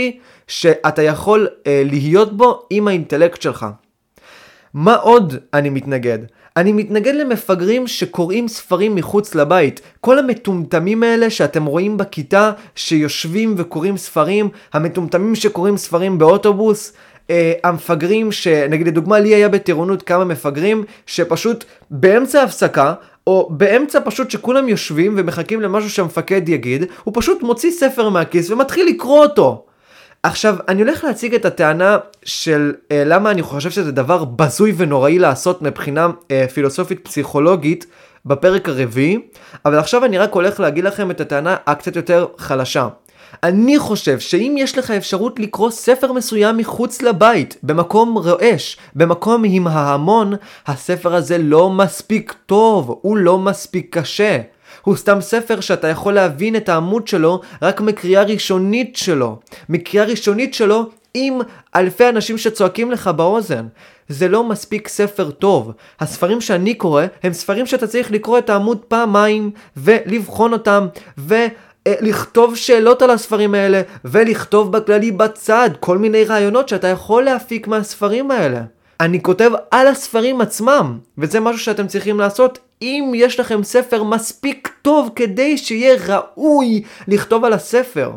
שאתה יכול אה, להיות בו עם האינטלקט שלך. מה עוד אני מתנגד? אני מתנגד למפגרים שקוראים ספרים מחוץ לבית. כל המטומטמים האלה שאתם רואים בכיתה שיושבים וקוראים ספרים, המטומטמים שקוראים ספרים באוטובוס, אה, המפגרים, שנגיד לדוגמה לי היה בטירונות כמה מפגרים, שפשוט באמצע הפסקה, או באמצע פשוט שכולם יושבים ומחכים למשהו שהמפקד יגיד, הוא פשוט מוציא ספר מהכיס ומתחיל לקרוא אותו. עכשיו, אני הולך להציג את הטענה של אה, למה אני חושב שזה דבר בזוי ונוראי לעשות מבחינה אה, פילוסופית פסיכולוגית בפרק הרביעי, אבל עכשיו אני רק הולך להגיד לכם את הטענה הקצת יותר חלשה. אני חושב שאם יש לך אפשרות לקרוא ספר מסוים מחוץ לבית, במקום רועש, במקום עם ההמון, הספר הזה לא מספיק טוב, הוא לא מספיק קשה. הוא סתם ספר שאתה יכול להבין את העמוד שלו רק מקריאה ראשונית שלו. מקריאה ראשונית שלו עם אלפי אנשים שצועקים לך באוזן. זה לא מספיק ספר טוב. הספרים שאני קורא הם ספרים שאתה צריך לקרוא את העמוד פעמיים ולבחון אותם ו... אה, לכתוב שאלות על הספרים האלה, ולכתוב בכללי בצד כל מיני רעיונות שאתה יכול להפיק מהספרים האלה. אני כותב על הספרים עצמם, וזה משהו שאתם צריכים לעשות אם יש לכם ספר מספיק טוב כדי שיהיה ראוי לכתוב על הספר.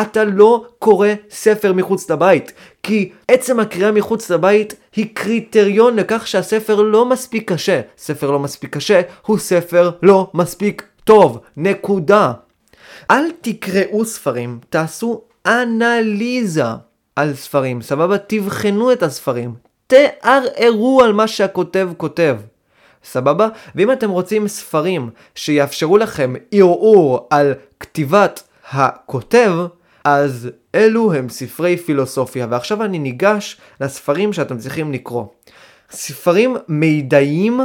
אתה לא קורא ספר מחוץ לבית, כי עצם הקריאה מחוץ לבית היא קריטריון לכך שהספר לא מספיק קשה. ספר לא מספיק קשה הוא ספר לא מספיק טוב. נקודה. אל תקראו ספרים, תעשו אנליזה על ספרים, סבבה? תבחנו את הספרים, תערערו על מה שהכותב כותב. סבבה? ואם אתם רוצים ספרים שיאפשרו לכם ערעור על כתיבת הכותב, אז אלו הם ספרי פילוסופיה. ועכשיו אני ניגש לספרים שאתם צריכים לקרוא. ספרים מידעיים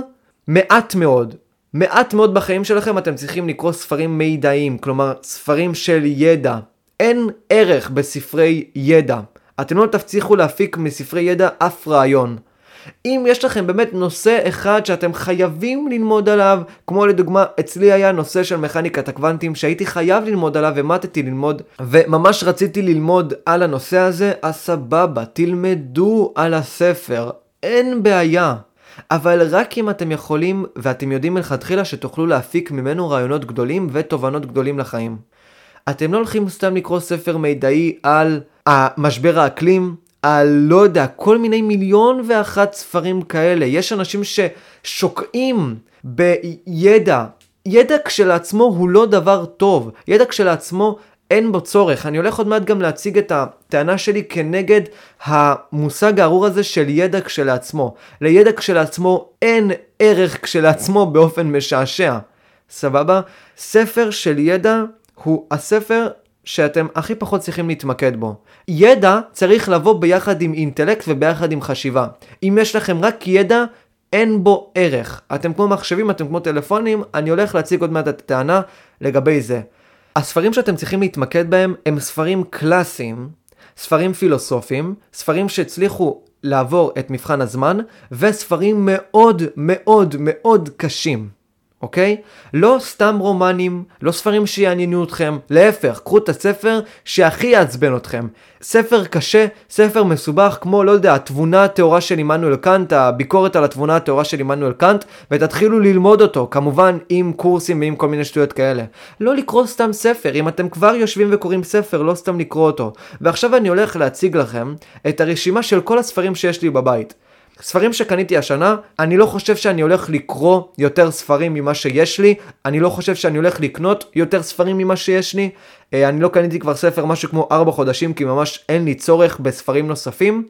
מעט מאוד. מעט מאוד בחיים שלכם אתם צריכים לקרוא ספרים מידעיים, כלומר ספרים של ידע. אין ערך בספרי ידע. אתם לא תצליחו להפיק מספרי ידע אף רעיון. אם יש לכם באמת נושא אחד שאתם חייבים ללמוד עליו, כמו לדוגמה, אצלי היה נושא של מכניקת הקוונטים שהייתי חייב ללמוד עליו, ומטתי ללמוד, וממש רציתי ללמוד על הנושא הזה, אז סבבה, תלמדו על הספר, אין בעיה. אבל רק אם אתם יכולים ואתם יודעים מלכתחילה שתוכלו להפיק ממנו רעיונות גדולים ותובנות גדולים לחיים. אתם לא הולכים סתם לקרוא ספר מידעי על המשבר האקלים, על לא יודע, כל מיני מיליון ואחת ספרים כאלה. יש אנשים ששוקעים בידע ידע כשלעצמו הוא לא דבר טוב. ידע כשלעצמו אין בו צורך. אני הולך עוד מעט גם להציג את הטענה שלי כנגד המושג הארור הזה של ידע כשלעצמו. לידע כשלעצמו אין ערך כשלעצמו באופן משעשע. סבבה? ספר של ידע הוא הספר שאתם הכי פחות צריכים להתמקד בו. ידע צריך לבוא ביחד עם אינטלקט וביחד עם חשיבה. אם יש לכם רק ידע, אין בו ערך. אתם כמו מחשבים, אתם כמו טלפונים, אני הולך להציג עוד מעט את הטענה לגבי זה. הספרים שאתם צריכים להתמקד בהם הם ספרים קלאסיים, ספרים פילוסופיים, ספרים שהצליחו לעבור את מבחן הזמן, וספרים מאוד מאוד מאוד קשים. אוקיי? לא סתם רומנים, לא ספרים שיעניינו אתכם, להפך, קחו את הספר שהכי יעצבן אתכם. ספר קשה, ספר מסובך, כמו, לא יודע, התבונה הטהורה של עמנואל קאנט, הביקורת על התבונה הטהורה של עמנואל קאנט, ותתחילו ללמוד אותו, כמובן עם קורסים ועם כל מיני שטויות כאלה. לא לקרוא סתם ספר, אם אתם כבר יושבים וקוראים ספר, לא סתם לקרוא אותו. ועכשיו אני הולך להציג לכם את הרשימה של כל הספרים שיש לי בבית. ספרים שקניתי השנה, אני לא חושב שאני הולך לקרוא יותר ספרים ממה שיש לי, אני לא חושב שאני הולך לקנות יותר ספרים ממה שיש לי, אה, אני לא קניתי כבר ספר משהו כמו 4 חודשים כי ממש אין לי צורך בספרים נוספים.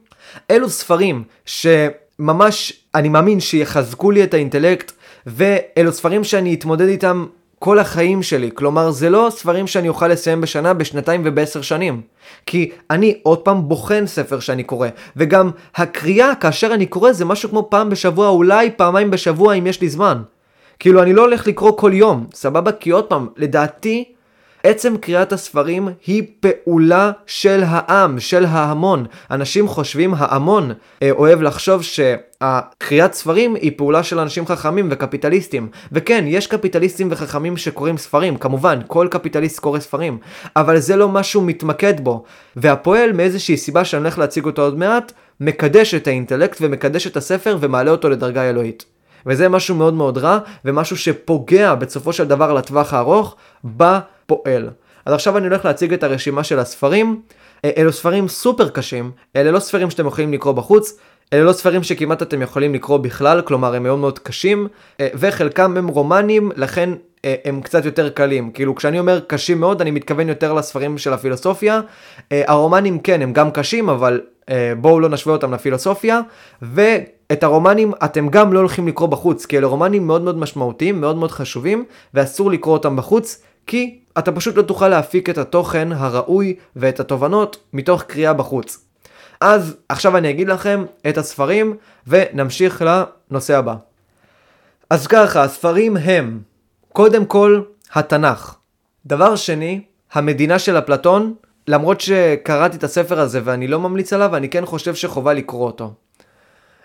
אלו ספרים שממש אני מאמין שיחזקו לי את האינטלקט, ואלו ספרים שאני אתמודד איתם כל החיים שלי. כלומר, זה לא ספרים שאני אוכל לסיים בשנה, בשנתיים ובעשר שנים. כי אני עוד פעם בוחן ספר שאני קורא, וגם הקריאה כאשר אני קורא זה משהו כמו פעם בשבוע, אולי פעמיים בשבוע אם יש לי זמן. כאילו, אני לא הולך לקרוא כל יום, סבבה? כי עוד פעם, לדעתי, עצם קריאת הספרים היא פעולה של העם, של ההמון. אנשים חושבים, ההמון אה, אוהב לחשוב שהקריאת ספרים היא פעולה של אנשים חכמים וקפיטליסטים. וכן, יש קפיטליסטים וחכמים שקוראים ספרים, כמובן, כל קפיטליסט קורא ספרים, אבל זה לא מה שהוא מתמקד בו. והפועל, מאיזושהי סיבה שאני הולך להציג אותו עוד מעט, מקדש את האינטלקט ומקדש את הספר ומעלה אותו לדרגה אלוהית. וזה משהו מאוד מאוד רע, ומשהו שפוגע בסופו של דבר לטווח הארוך בפועל. אז עכשיו אני הולך להציג את הרשימה של הספרים. אה, אלו ספרים סופר קשים, אלה לא ספרים שאתם יכולים לקרוא בחוץ, אלה לא ספרים שכמעט אתם יכולים לקרוא בכלל, כלומר הם מאוד מאוד קשים, אה, וחלקם הם רומנים, לכן אה, הם קצת יותר קלים. כאילו כשאני אומר קשים מאוד, אני מתכוון יותר לספרים של הפילוסופיה. הרומנים כן, הם גם קשים, אבל בואו לא נשווה אותם לפילוסופיה. ואת הרומנים אתם גם לא הולכים לקרוא בחוץ, כי אלה רומנים מאוד מאוד משמעותיים, מאוד מאוד חשובים, ואסור לקרוא אותם בחוץ, כי אתה פשוט לא תוכל להפיק את התוכן הראוי ואת התובנות מתוך קריאה בחוץ. אז עכשיו אני אגיד לכם את הספרים ונמשיך לנושא הבא. אז ככה, הספרים הם קודם כל התנ"ך. דבר שני, המדינה של אפלטון, למרות שקראתי את הספר הזה ואני לא ממליץ עליו, אני כן חושב שחובה לקרוא אותו.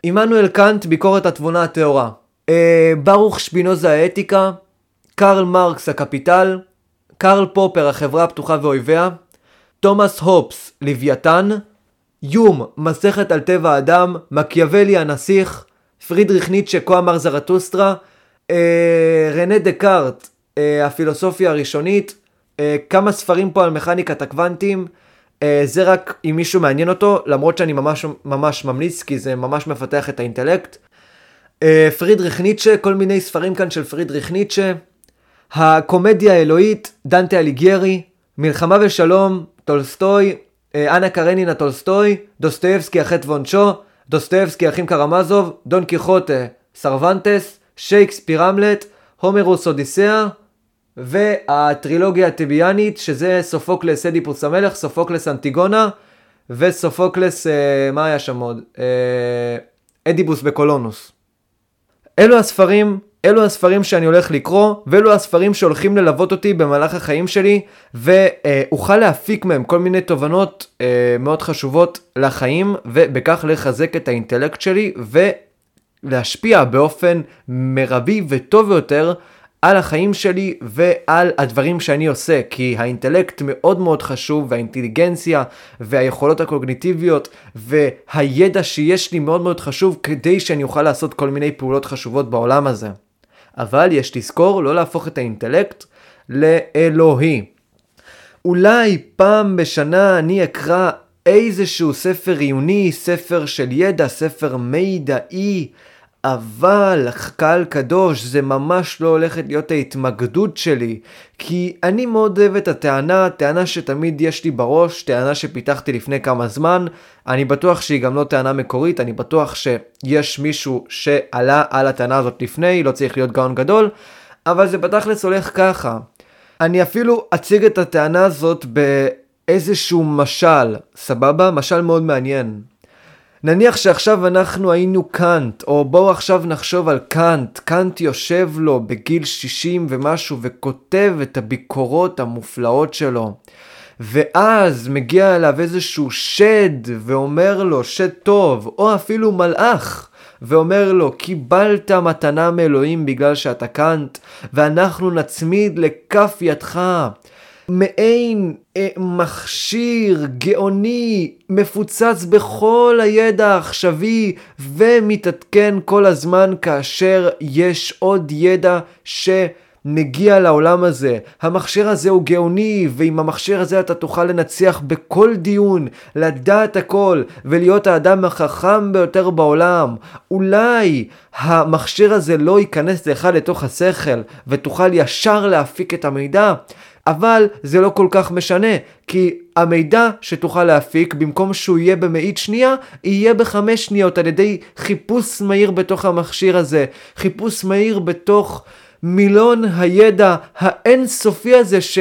עמנואל קאנט, ביקורת התבונה הטהורה. אה, ברוך שפינוזה האתיקה, קרל מרקס הקפיטל, קרל פופר החברה הפתוחה ואויביה, תומאס הופס לוויתן, יום מסכת על טבע האדם, מקיאוולי הנסיך, פרידריך ניטשה כה אמר זרטוסטרה, אה, רנה דקארט אה, הפילוסופיה הראשונית, אה, כמה ספרים פה על מכניקת הקוונטים, זה רק אם מישהו מעניין אותו, למרות שאני ממש ממש ממליץ כי זה ממש מפתח את האינטלקט. אה, פרידריך ניטשה, כל מיני ספרים כאן של פרידריך ניטשה. הקומדיה האלוהית, דנטה אליגיירי, מלחמה ושלום, טולסטוי, אה, אנה קרנינה טולסטוי, דוסטויבסקי החטא ועונשו, דוסטויבסקי אחים קרמזוב, דון קיחוטה, סרוונטס, שייקספיר המלט, הומרוס אודיסאה, והטרילוגיה הטיביאנית, שזה סופוקלס אדיפוס המלך, סופוקלס אנטיגונה, וסופוקלס, אה, מה היה שם עוד? אה, אדיפוס בקולונוס. אלו הספרים אלו הספרים שאני הולך לקרוא, ואלו הספרים שהולכים ללוות אותי במהלך החיים שלי, ואוכל להפיק מהם כל מיני תובנות אה, מאוד חשובות לחיים, ובכך לחזק את האינטלקט שלי, ולהשפיע באופן מרבי וטוב יותר על החיים שלי ועל הדברים שאני עושה, כי האינטלקט מאוד מאוד חשוב, והאינטליגנציה והיכולות הקוגניטיביות והידע שיש לי מאוד מאוד חשוב כדי שאני אוכל לעשות כל מיני פעולות חשובות בעולם הזה. אבל יש לזכור לא להפוך את האינטלקט לאלוהי. אולי פעם בשנה אני אקרא איזשהו ספר עיוני, ספר של ידע, ספר מידעי, אבל קהל קדוש זה ממש לא הולכת להיות ההתמקדות שלי, כי אני מאוד אוהב את הטענה, טענה שתמיד יש לי בראש, טענה שפיתחתי לפני כמה זמן, אני בטוח שהיא גם לא טענה מקורית, אני בטוח שיש מישהו שעלה על הטענה הזאת לפני, לא צריך להיות גאון גדול, אבל זה בתכלס הולך ככה. אני אפילו אציג את הטענה הזאת באיזשהו משל, סבבה? משל מאוד מעניין. נניח שעכשיו אנחנו היינו קאנט, או בואו עכשיו נחשוב על קאנט. קאנט יושב לו בגיל 60 ומשהו וכותב את הביקורות המופלאות שלו. ואז מגיע אליו איזשהו שד ואומר לו, שד טוב, או אפילו מלאך, ואומר לו, קיבלת מתנה מאלוהים בגלל שאתה קאנט, ואנחנו נצמיד לכף ידך מעין אה, מכשיר גאוני מפוצץ בכל הידע העכשווי ומתעדכן כל הזמן כאשר יש עוד ידע ש... מגיע לעולם הזה. המכשיר הזה הוא גאוני, ועם המכשיר הזה אתה תוכל לנצח בכל דיון, לדעת הכל, ולהיות האדם החכם ביותר בעולם. אולי המכשיר הזה לא ייכנס לך לתוך השכל, ותוכל ישר להפיק את המידע, אבל זה לא כל כך משנה, כי המידע שתוכל להפיק, במקום שהוא יהיה במאית שנייה, יהיה בחמש שניות על ידי חיפוש מהיר בתוך המכשיר הזה. חיפוש מהיר בתוך מילון הידע האינסופי הזה ש...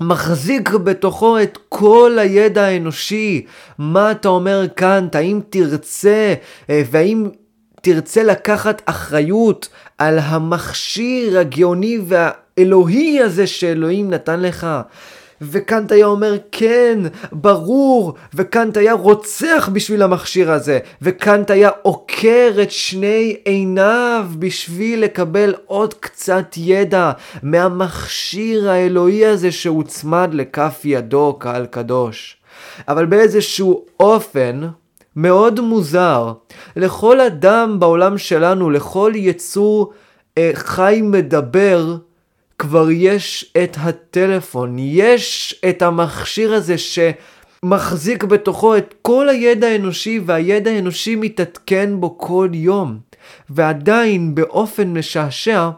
מחזיק בתוכו את כל הידע האנושי. מה אתה אומר כאן? האם תרצה, אה, והאם תרצה לקחת אחריות על המכשיר הגאוני והאלוהי הזה שאלוהים נתן לך? וקאנט היה אומר כן, ברור, וקאנט היה רוצח בשביל המכשיר הזה, וקאנט היה עוקר את שני עיניו בשביל לקבל עוד קצת ידע מהמכשיר האלוהי הזה שהוצמד לכף ידו, קהל קדוש. אבל באיזשהו אופן, מאוד מוזר, לכל אדם בעולם שלנו, לכל יצור אה, חי מדבר, כבר יש את הטלפון, יש את המכשיר הזה שמחזיק בתוכו את כל הידע האנושי והידע האנושי מתעדכן בו כל יום. ועדיין באופן משעשע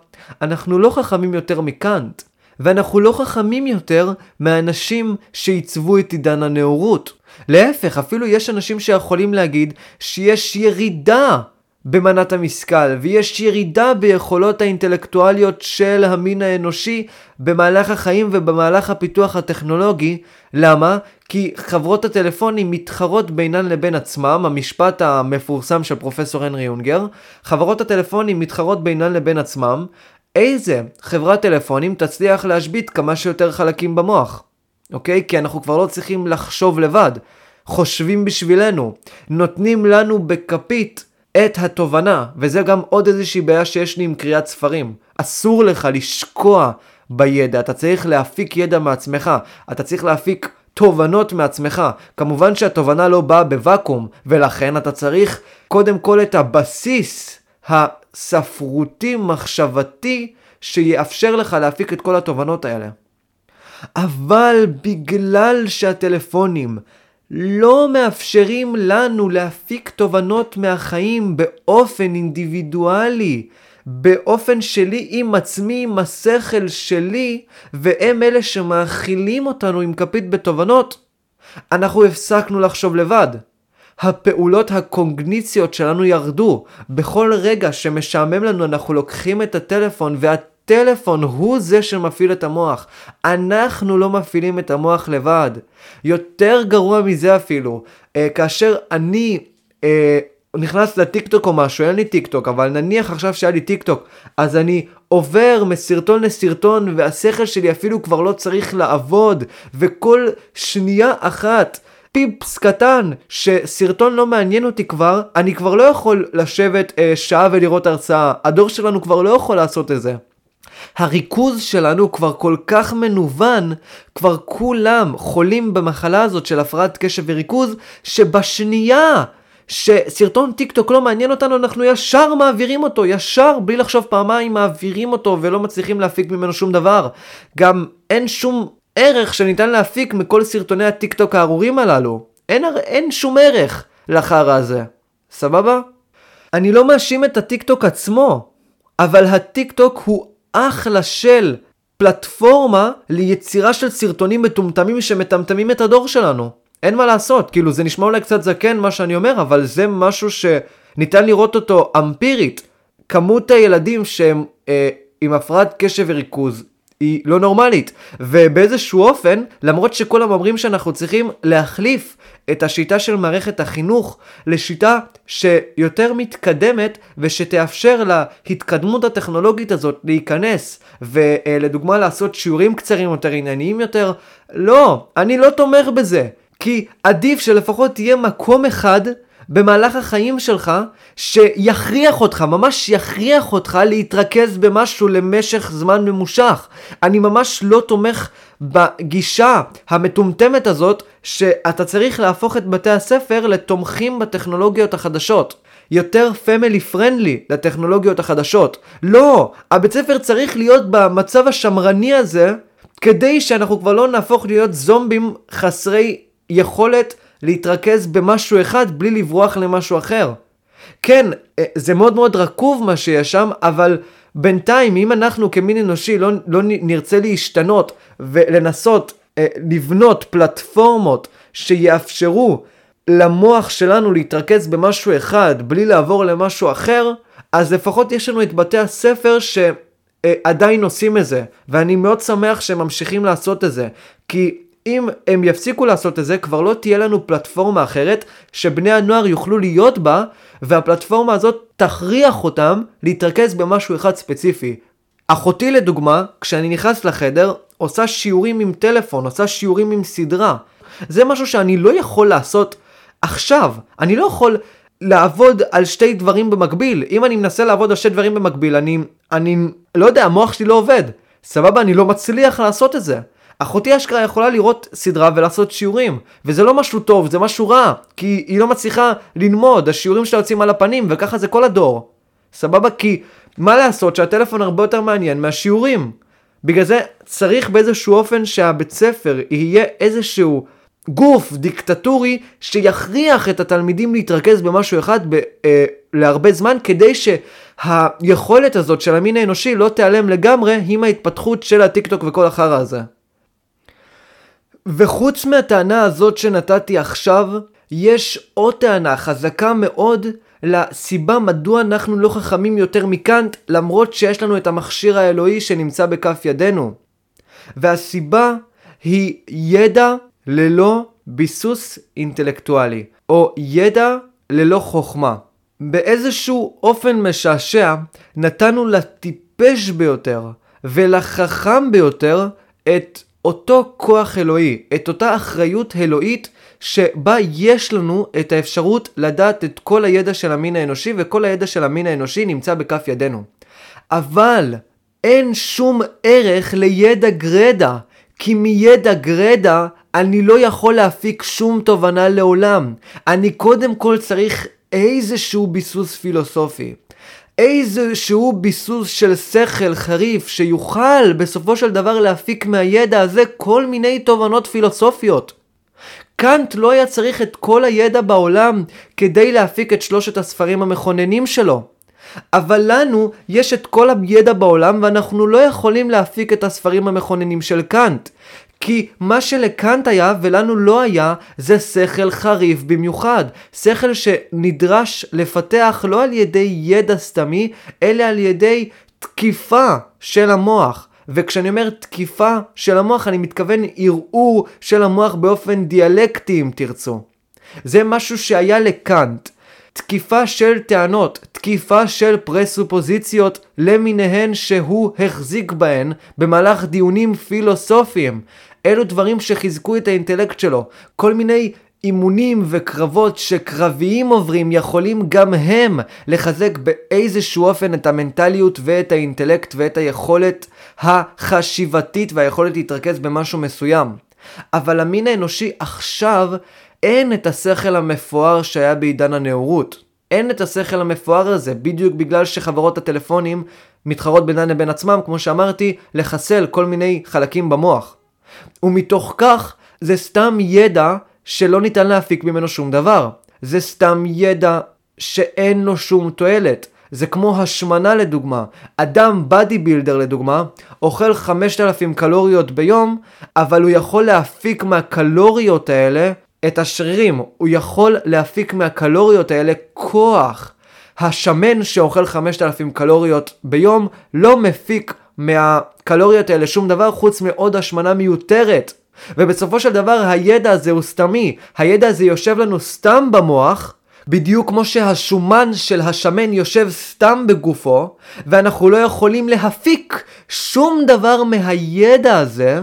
אנחנו לא חכמים יותר מקאנט. ואנחנו לא חכמים יותר מהאנשים שעיצבו את עידן הנאורות. להפך, אפילו יש אנשים שיכולים להגיד שיש ירידה במנת המשכל, ויש ירידה ביכולות האינטלקטואליות של המין האנושי במהלך החיים ובמהלך הפיתוח הטכנולוגי. למה? כי חברות הטלפונים מתחרות בינן לבין עצמם, המשפט המפורסם של פרופסור הנרי יונגר, חברות הטלפונים מתחרות בינן לבין עצמם, איזה חברת טלפונים תצליח להשבית כמה שיותר חלקים במוח, אוקיי? כי אנחנו כבר לא צריכים לחשוב לבד. חושבים בשבילנו, נותנים לנו בכפית את התובנה, וזה גם עוד איזושהי בעיה שיש לי עם קריאת ספרים. אסור לך לשקוע בידע, אתה צריך להפיק ידע מעצמך, אתה צריך להפיק תובנות מעצמך. כמובן שהתובנה לא באה בוואקום, ולכן אתה צריך קודם כל את הבסיס הספרותי מחשבתי שיאפשר לך להפיק את כל התובנות האלה. אבל בגלל שהטלפונים לא מאפשרים לנו להפיק תובנות מהחיים באופן אינדיבידואלי, באופן שלי עם עצמי, עם השכל שלי, והם אלה שמאכילים אותנו עם כפית בתובנות, אנחנו הפסקנו לחשוב לבד. הפעולות הקוגניציות שלנו ירדו. בכל רגע שמשעמם לנו אנחנו לוקחים את הטלפון והטלפון הוא זה שמפעיל את המוח. אנחנו לא מפעילים את המוח לבד. יותר גרוע מזה אפילו, אה, כאשר אני אה, נכנס לטיקטוק או משהו, אין לי טיקטוק, אבל נניח עכשיו שהיה לי טיקטוק, אז אני עובר מסרטון לסרטון והשכל שלי אפילו כבר לא צריך לעבוד, וכל שנייה אחת פיפס קטן שסרטון לא מעניין אותי כבר, אני כבר לא יכול לשבת אה, שעה ולראות הרצאה. הדור שלנו כבר לא יכול לעשות את זה. הריכוז שלנו כבר כל כך מנוון, כבר כולם חולים במחלה הזאת של הפרעת קשב וריכוז, שבשנייה שסרטון טיק טוק לא מעניין אותנו, אנחנו ישר מעבירים אותו, ישר, בלי לחשוב פעמיים, מעבירים אותו ולא מצליחים להפיק ממנו שום דבר. גם אין שום ערך שניתן להפיק מכל סרטוני הטיק טוק הארורים הללו. אין, אין שום ערך לחרא הזה. סבבה? אני לא מאשים את הטיקטוק עצמו, אבל הטיקטוק הוא אחלה של פלטפורמה ליצירה של סרטונים מטומטמים שמטמטמים את הדור שלנו. אין מה לעשות, כאילו זה נשמע אולי קצת זקן מה שאני אומר, אבל זה משהו שניתן לראות אותו אמפירית. כמות הילדים שהם אה, עם הפרעת קשב וריכוז היא לא נורמלית. ובאיזשהו אופן, למרות שכולם אומרים שאנחנו צריכים להחליף את השיטה של מערכת החינוך לשיטה שיותר מתקדמת ושתאפשר להתקדמות הטכנולוגית הזאת להיכנס ולדוגמה לעשות שיעורים קצרים יותר, ענייניים יותר, לא, אני לא תומך בזה. כי עדיף שלפחות תהיה מקום אחד במהלך החיים שלך שיכריח אותך, ממש יכריח אותך להתרכז במשהו למשך זמן ממושך. אני ממש לא תומך בגישה המטומטמת הזאת שאתה צריך להפוך את בתי הספר לתומכים בטכנולוגיות החדשות. יותר פמילי פרנדלי לטכנולוגיות החדשות. לא, הבית ספר צריך להיות במצב השמרני הזה כדי שאנחנו כבר לא נהפוך להיות זומבים חסרי יכולת להתרכז במשהו אחד בלי לברוח למשהו אחר. כן, אה, זה מאוד מאוד רקוב מה שיש שם, אבל בינתיים אם אנחנו כמין אנושי לא, לא נרצה להשתנות ולנסות אה, לבנות פלטפורמות שיאפשרו למוח שלנו להתרכז במשהו אחד בלי לעבור למשהו אחר, אז לפחות יש לנו את בתי הספר שעדיין עושים את זה, ואני מאוד שמח שהם ממשיכים לעשות את זה, כי אם הם יפסיקו לעשות את זה, כבר לא תהיה לנו פלטפורמה אחרת שבני הנוער יוכלו להיות בה, והפלטפורמה הזאת תכריח אותם להתרכז במשהו אחד ספציפי. אחותי לדוגמה, כשאני נכנס לחדר, עושה שיעורים עם טלפון, עושה שיעורים עם סדרה. זה משהו שאני לא יכול לעשות עכשיו. אני לא יכול לעבוד על שתי דברים במקביל. אם אני מנסה לעבוד על שתי דברים במקביל, אני, אני לא יודע, המוח שלי לא עובד. סבבה, אני לא מצליח לעשות את זה. אחותי אשכרה יכולה לראות סדרה ולעשות שיעורים, וזה לא משהו טוב, זה משהו רע, כי היא לא מצליחה ללמוד, השיעורים שלה יוצאים על הפנים, וככה זה כל הדור. סבבה? כי מה לעשות שהטלפון הרבה יותר מעניין מהשיעורים. בגלל זה צריך באיזשהו אופן שהבית ספר יהיה איזשהו גוף דיקטטורי שיכריח את התלמידים להתרכז במשהו אחד ב, אה, להרבה זמן כדי שהיכולת הזאת של המין האנושי לא תיעלם לגמרי עם ההתפתחות של הטיקטוק וכל החרא הזה. וחוץ מהטענה הזאת שנתתי עכשיו, יש עוד טענה חזקה מאוד לסיבה מדוע אנחנו לא חכמים יותר מקאנט, למרות שיש לנו את המכשיר האלוהי שנמצא בכף ידינו. והסיבה היא ידע ללא ביסוס אינטלקטואלי, או ידע ללא חוכמה. באיזשהו אופן משעשע נתנו לטיפש ביותר ולחכם ביותר את אותו כוח אלוהי, את אותה אחריות אלוהית שבה יש לנו את האפשרות לדעת את כל הידע של המין האנושי וכל הידע של המין האנושי נמצא בכף ידינו. אבל אין שום ערך לידע גרדה, כי מידע גרדה אני לא יכול להפיק שום תובנה לעולם. אני קודם כל צריך איזשהו ביסוס פילוסופי. איזשהו ביסוס של שכל חריף שיוכל בסופו של דבר להפיק מהידע הזה כל מיני תובנות פילוסופיות. קאנט לא היה צריך את כל הידע בעולם כדי להפיק את שלושת הספרים המכוננים שלו. אבל לנו יש את כל הידע בעולם ואנחנו לא יכולים להפיק את הספרים המכוננים של קאנט. כי מה שלקאנט היה ולנו לא היה, זה שכל חריף במיוחד. שכל שנדרש לפתח לא על ידי ידע סתמי, אלא על ידי תקיפה של המוח. וכשאני אומר תקיפה של המוח, אני מתכוון ערעור של המוח באופן דיאלקטי אם תרצו. זה משהו שהיה לקאנט. תקיפה של טענות, תקיפה של פרסופוזיציות למיניהן שהוא החזיק בהן במהלך דיונים פילוסופיים. אלו דברים שחיזקו את האינטלקט שלו. כל מיני אימונים וקרבות שקרביים עוברים יכולים גם הם לחזק באיזשהו אופן את המנטליות ואת האינטלקט ואת היכולת החשיבתית והיכולת להתרכז במשהו מסוים. אבל למין האנושי עכשיו אין את השכל המפואר שהיה בעידן הנאורות. אין את השכל המפואר הזה, בדיוק בגלל שחברות הטלפונים מתחרות בינן לבין עצמם, כמו שאמרתי, לחסל כל מיני חלקים במוח. ומתוך כך זה סתם ידע שלא ניתן להפיק ממנו שום דבר. זה סתם ידע שאין לו שום תועלת. זה כמו השמנה לדוגמה. אדם בדי בילדר לדוגמה, אוכל 5,000 קלוריות ביום, אבל הוא יכול להפיק מהקלוריות האלה את השרירים. הוא יכול להפיק מהקלוריות האלה כוח. השמן שאוכל 5,000 קלוריות ביום לא מפיק מהקלוריות האלה שום דבר חוץ מעוד השמנה מיותרת. ובסופו של דבר הידע הזה הוא סתמי. הידע הזה יושב לנו סתם במוח, בדיוק כמו שהשומן של השמן יושב סתם בגופו, ואנחנו לא יכולים להפיק שום דבר מהידע הזה,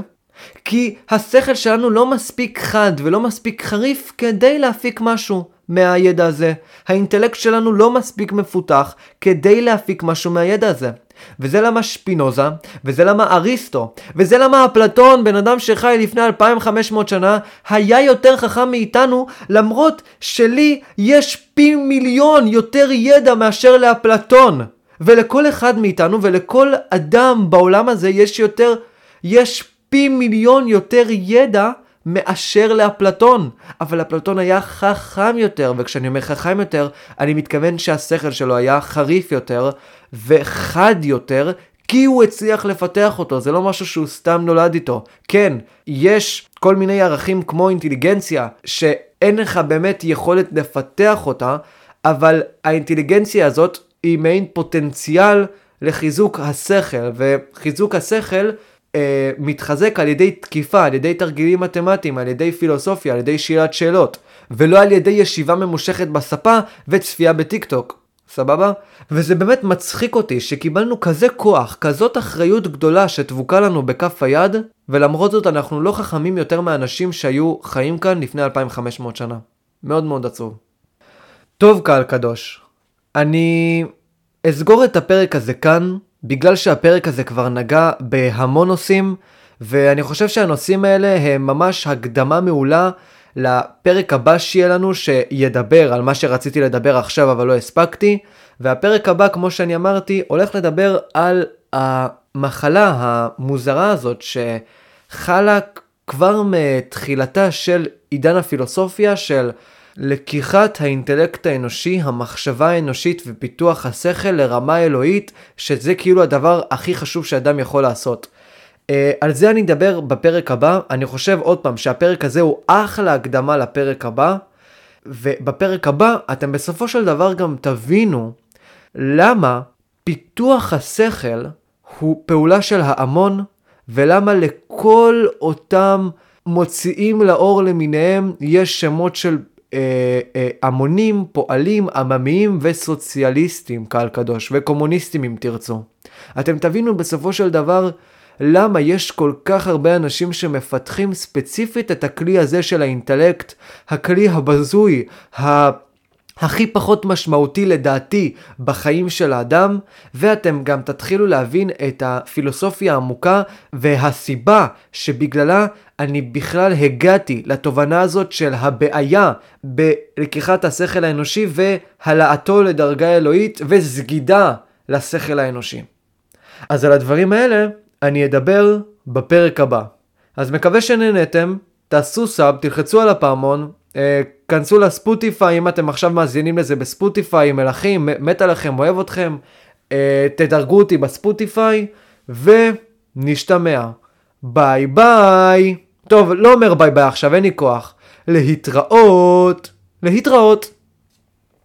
כי השכל שלנו לא מספיק חד ולא מספיק חריף כדי להפיק משהו מהידע הזה. האינטלקט שלנו לא מספיק מפותח כדי להפיק משהו מהידע הזה. וזה למה שפינוזה, וזה למה אריסטו, וזה למה אפלטון, בן אדם שחי לפני 2500 שנה, היה יותר חכם מאיתנו, למרות שלי יש פי מיליון יותר ידע מאשר לאפלטון. ולכל אחד מאיתנו ולכל אדם בעולם הזה יש יותר, יש פי מיליון יותר ידע מאשר לאפלטון. אבל אפלטון היה חכם יותר, וכשאני אומר חכם יותר, אני מתכוון שהשכל שלו היה חריף יותר וחד יותר, כי הוא הצליח לפתח אותו, זה לא משהו שהוא סתם נולד איתו. כן, יש כל מיני ערכים כמו אינטליגנציה, שאין לך באמת יכולת לפתח אותה, אבל האינטליגנציה הזאת היא מעין פוטנציאל לחיזוק השכל, וחיזוק השכל אה, מתחזק על ידי תקיפה, על ידי תרגילים מתמטיים, על ידי פילוסופיה, על ידי שאלת שאלות, ולא על ידי ישיבה ממושכת בספה וצפייה בטיק טוק. סבבה? וזה באמת מצחיק אותי שקיבלנו כזה כוח, כזאת אחריות גדולה שדבוקה לנו בכף היד, ולמרות זאת אנחנו לא חכמים יותר מאנשים שהיו חיים כאן לפני 2500 שנה. מאוד מאוד עצוב. טוב קהל קדוש, אני אסגור את הפרק הזה כאן, בגלל שהפרק הזה כבר נגע בהמון נושאים, ואני חושב שהנושאים האלה הם ממש הקדמה מעולה לפרק הבא שיהיה לנו, שידבר על מה שרציתי לדבר עכשיו אבל לא הספקתי, והפרק הבא, כמו שאני אמרתי, הולך לדבר על המחלה המוזרה הזאת שחלה כבר מתחילתה של עידן הפילוסופיה של לקיחת האינטלקט האנושי, המחשבה האנושית ופיתוח השכל לרמה אלוהית, שזה כאילו הדבר הכי חשוב שאדם יכול לעשות. Uh, על זה אני אדבר בפרק הבא, אני חושב עוד פעם שהפרק הזה הוא אחלה הקדמה לפרק הבא, ובפרק הבא אתם בסופו של דבר גם תבינו למה פיתוח השכל הוא פעולה של ההמון, ולמה לכל אותם מוציאים לאור למיניהם יש שמות של המונים, פועלים, עממיים וסוציאליסטים, קהל קדוש, וקומוניסטים אם תרצו. אתם תבינו בסופו של דבר למה יש כל כך הרבה אנשים שמפתחים ספציפית את הכלי הזה של האינטלקט, הכלי הבזוי, ה... הכי פחות משמעותי לדעתי בחיים של האדם, ואתם גם תתחילו להבין את הפילוסופיה העמוקה והסיבה שבגללה אני בכלל הגעתי לתובנה הזאת של הבעיה בלקיחת השכל האנושי והעלאתו לדרגה אלוהית וסגידה לשכל האנושי. אז על הדברים האלה אני אדבר בפרק הבא. אז מקווה שנהנתם, תעשו סאב, תלחצו על הפעמון, אה, כנסו לספוטיפיי אם אתם עכשיו מאזינים לזה בספוטיפיי, מלכים, מת עליכם, אוהב אתכם, אה, תדרגו אותי בספוטיפיי, ונשתמע. ביי ביי. טוב, לא אומר ביי ביי עכשיו, אין לי כוח. להתראות. להתראות.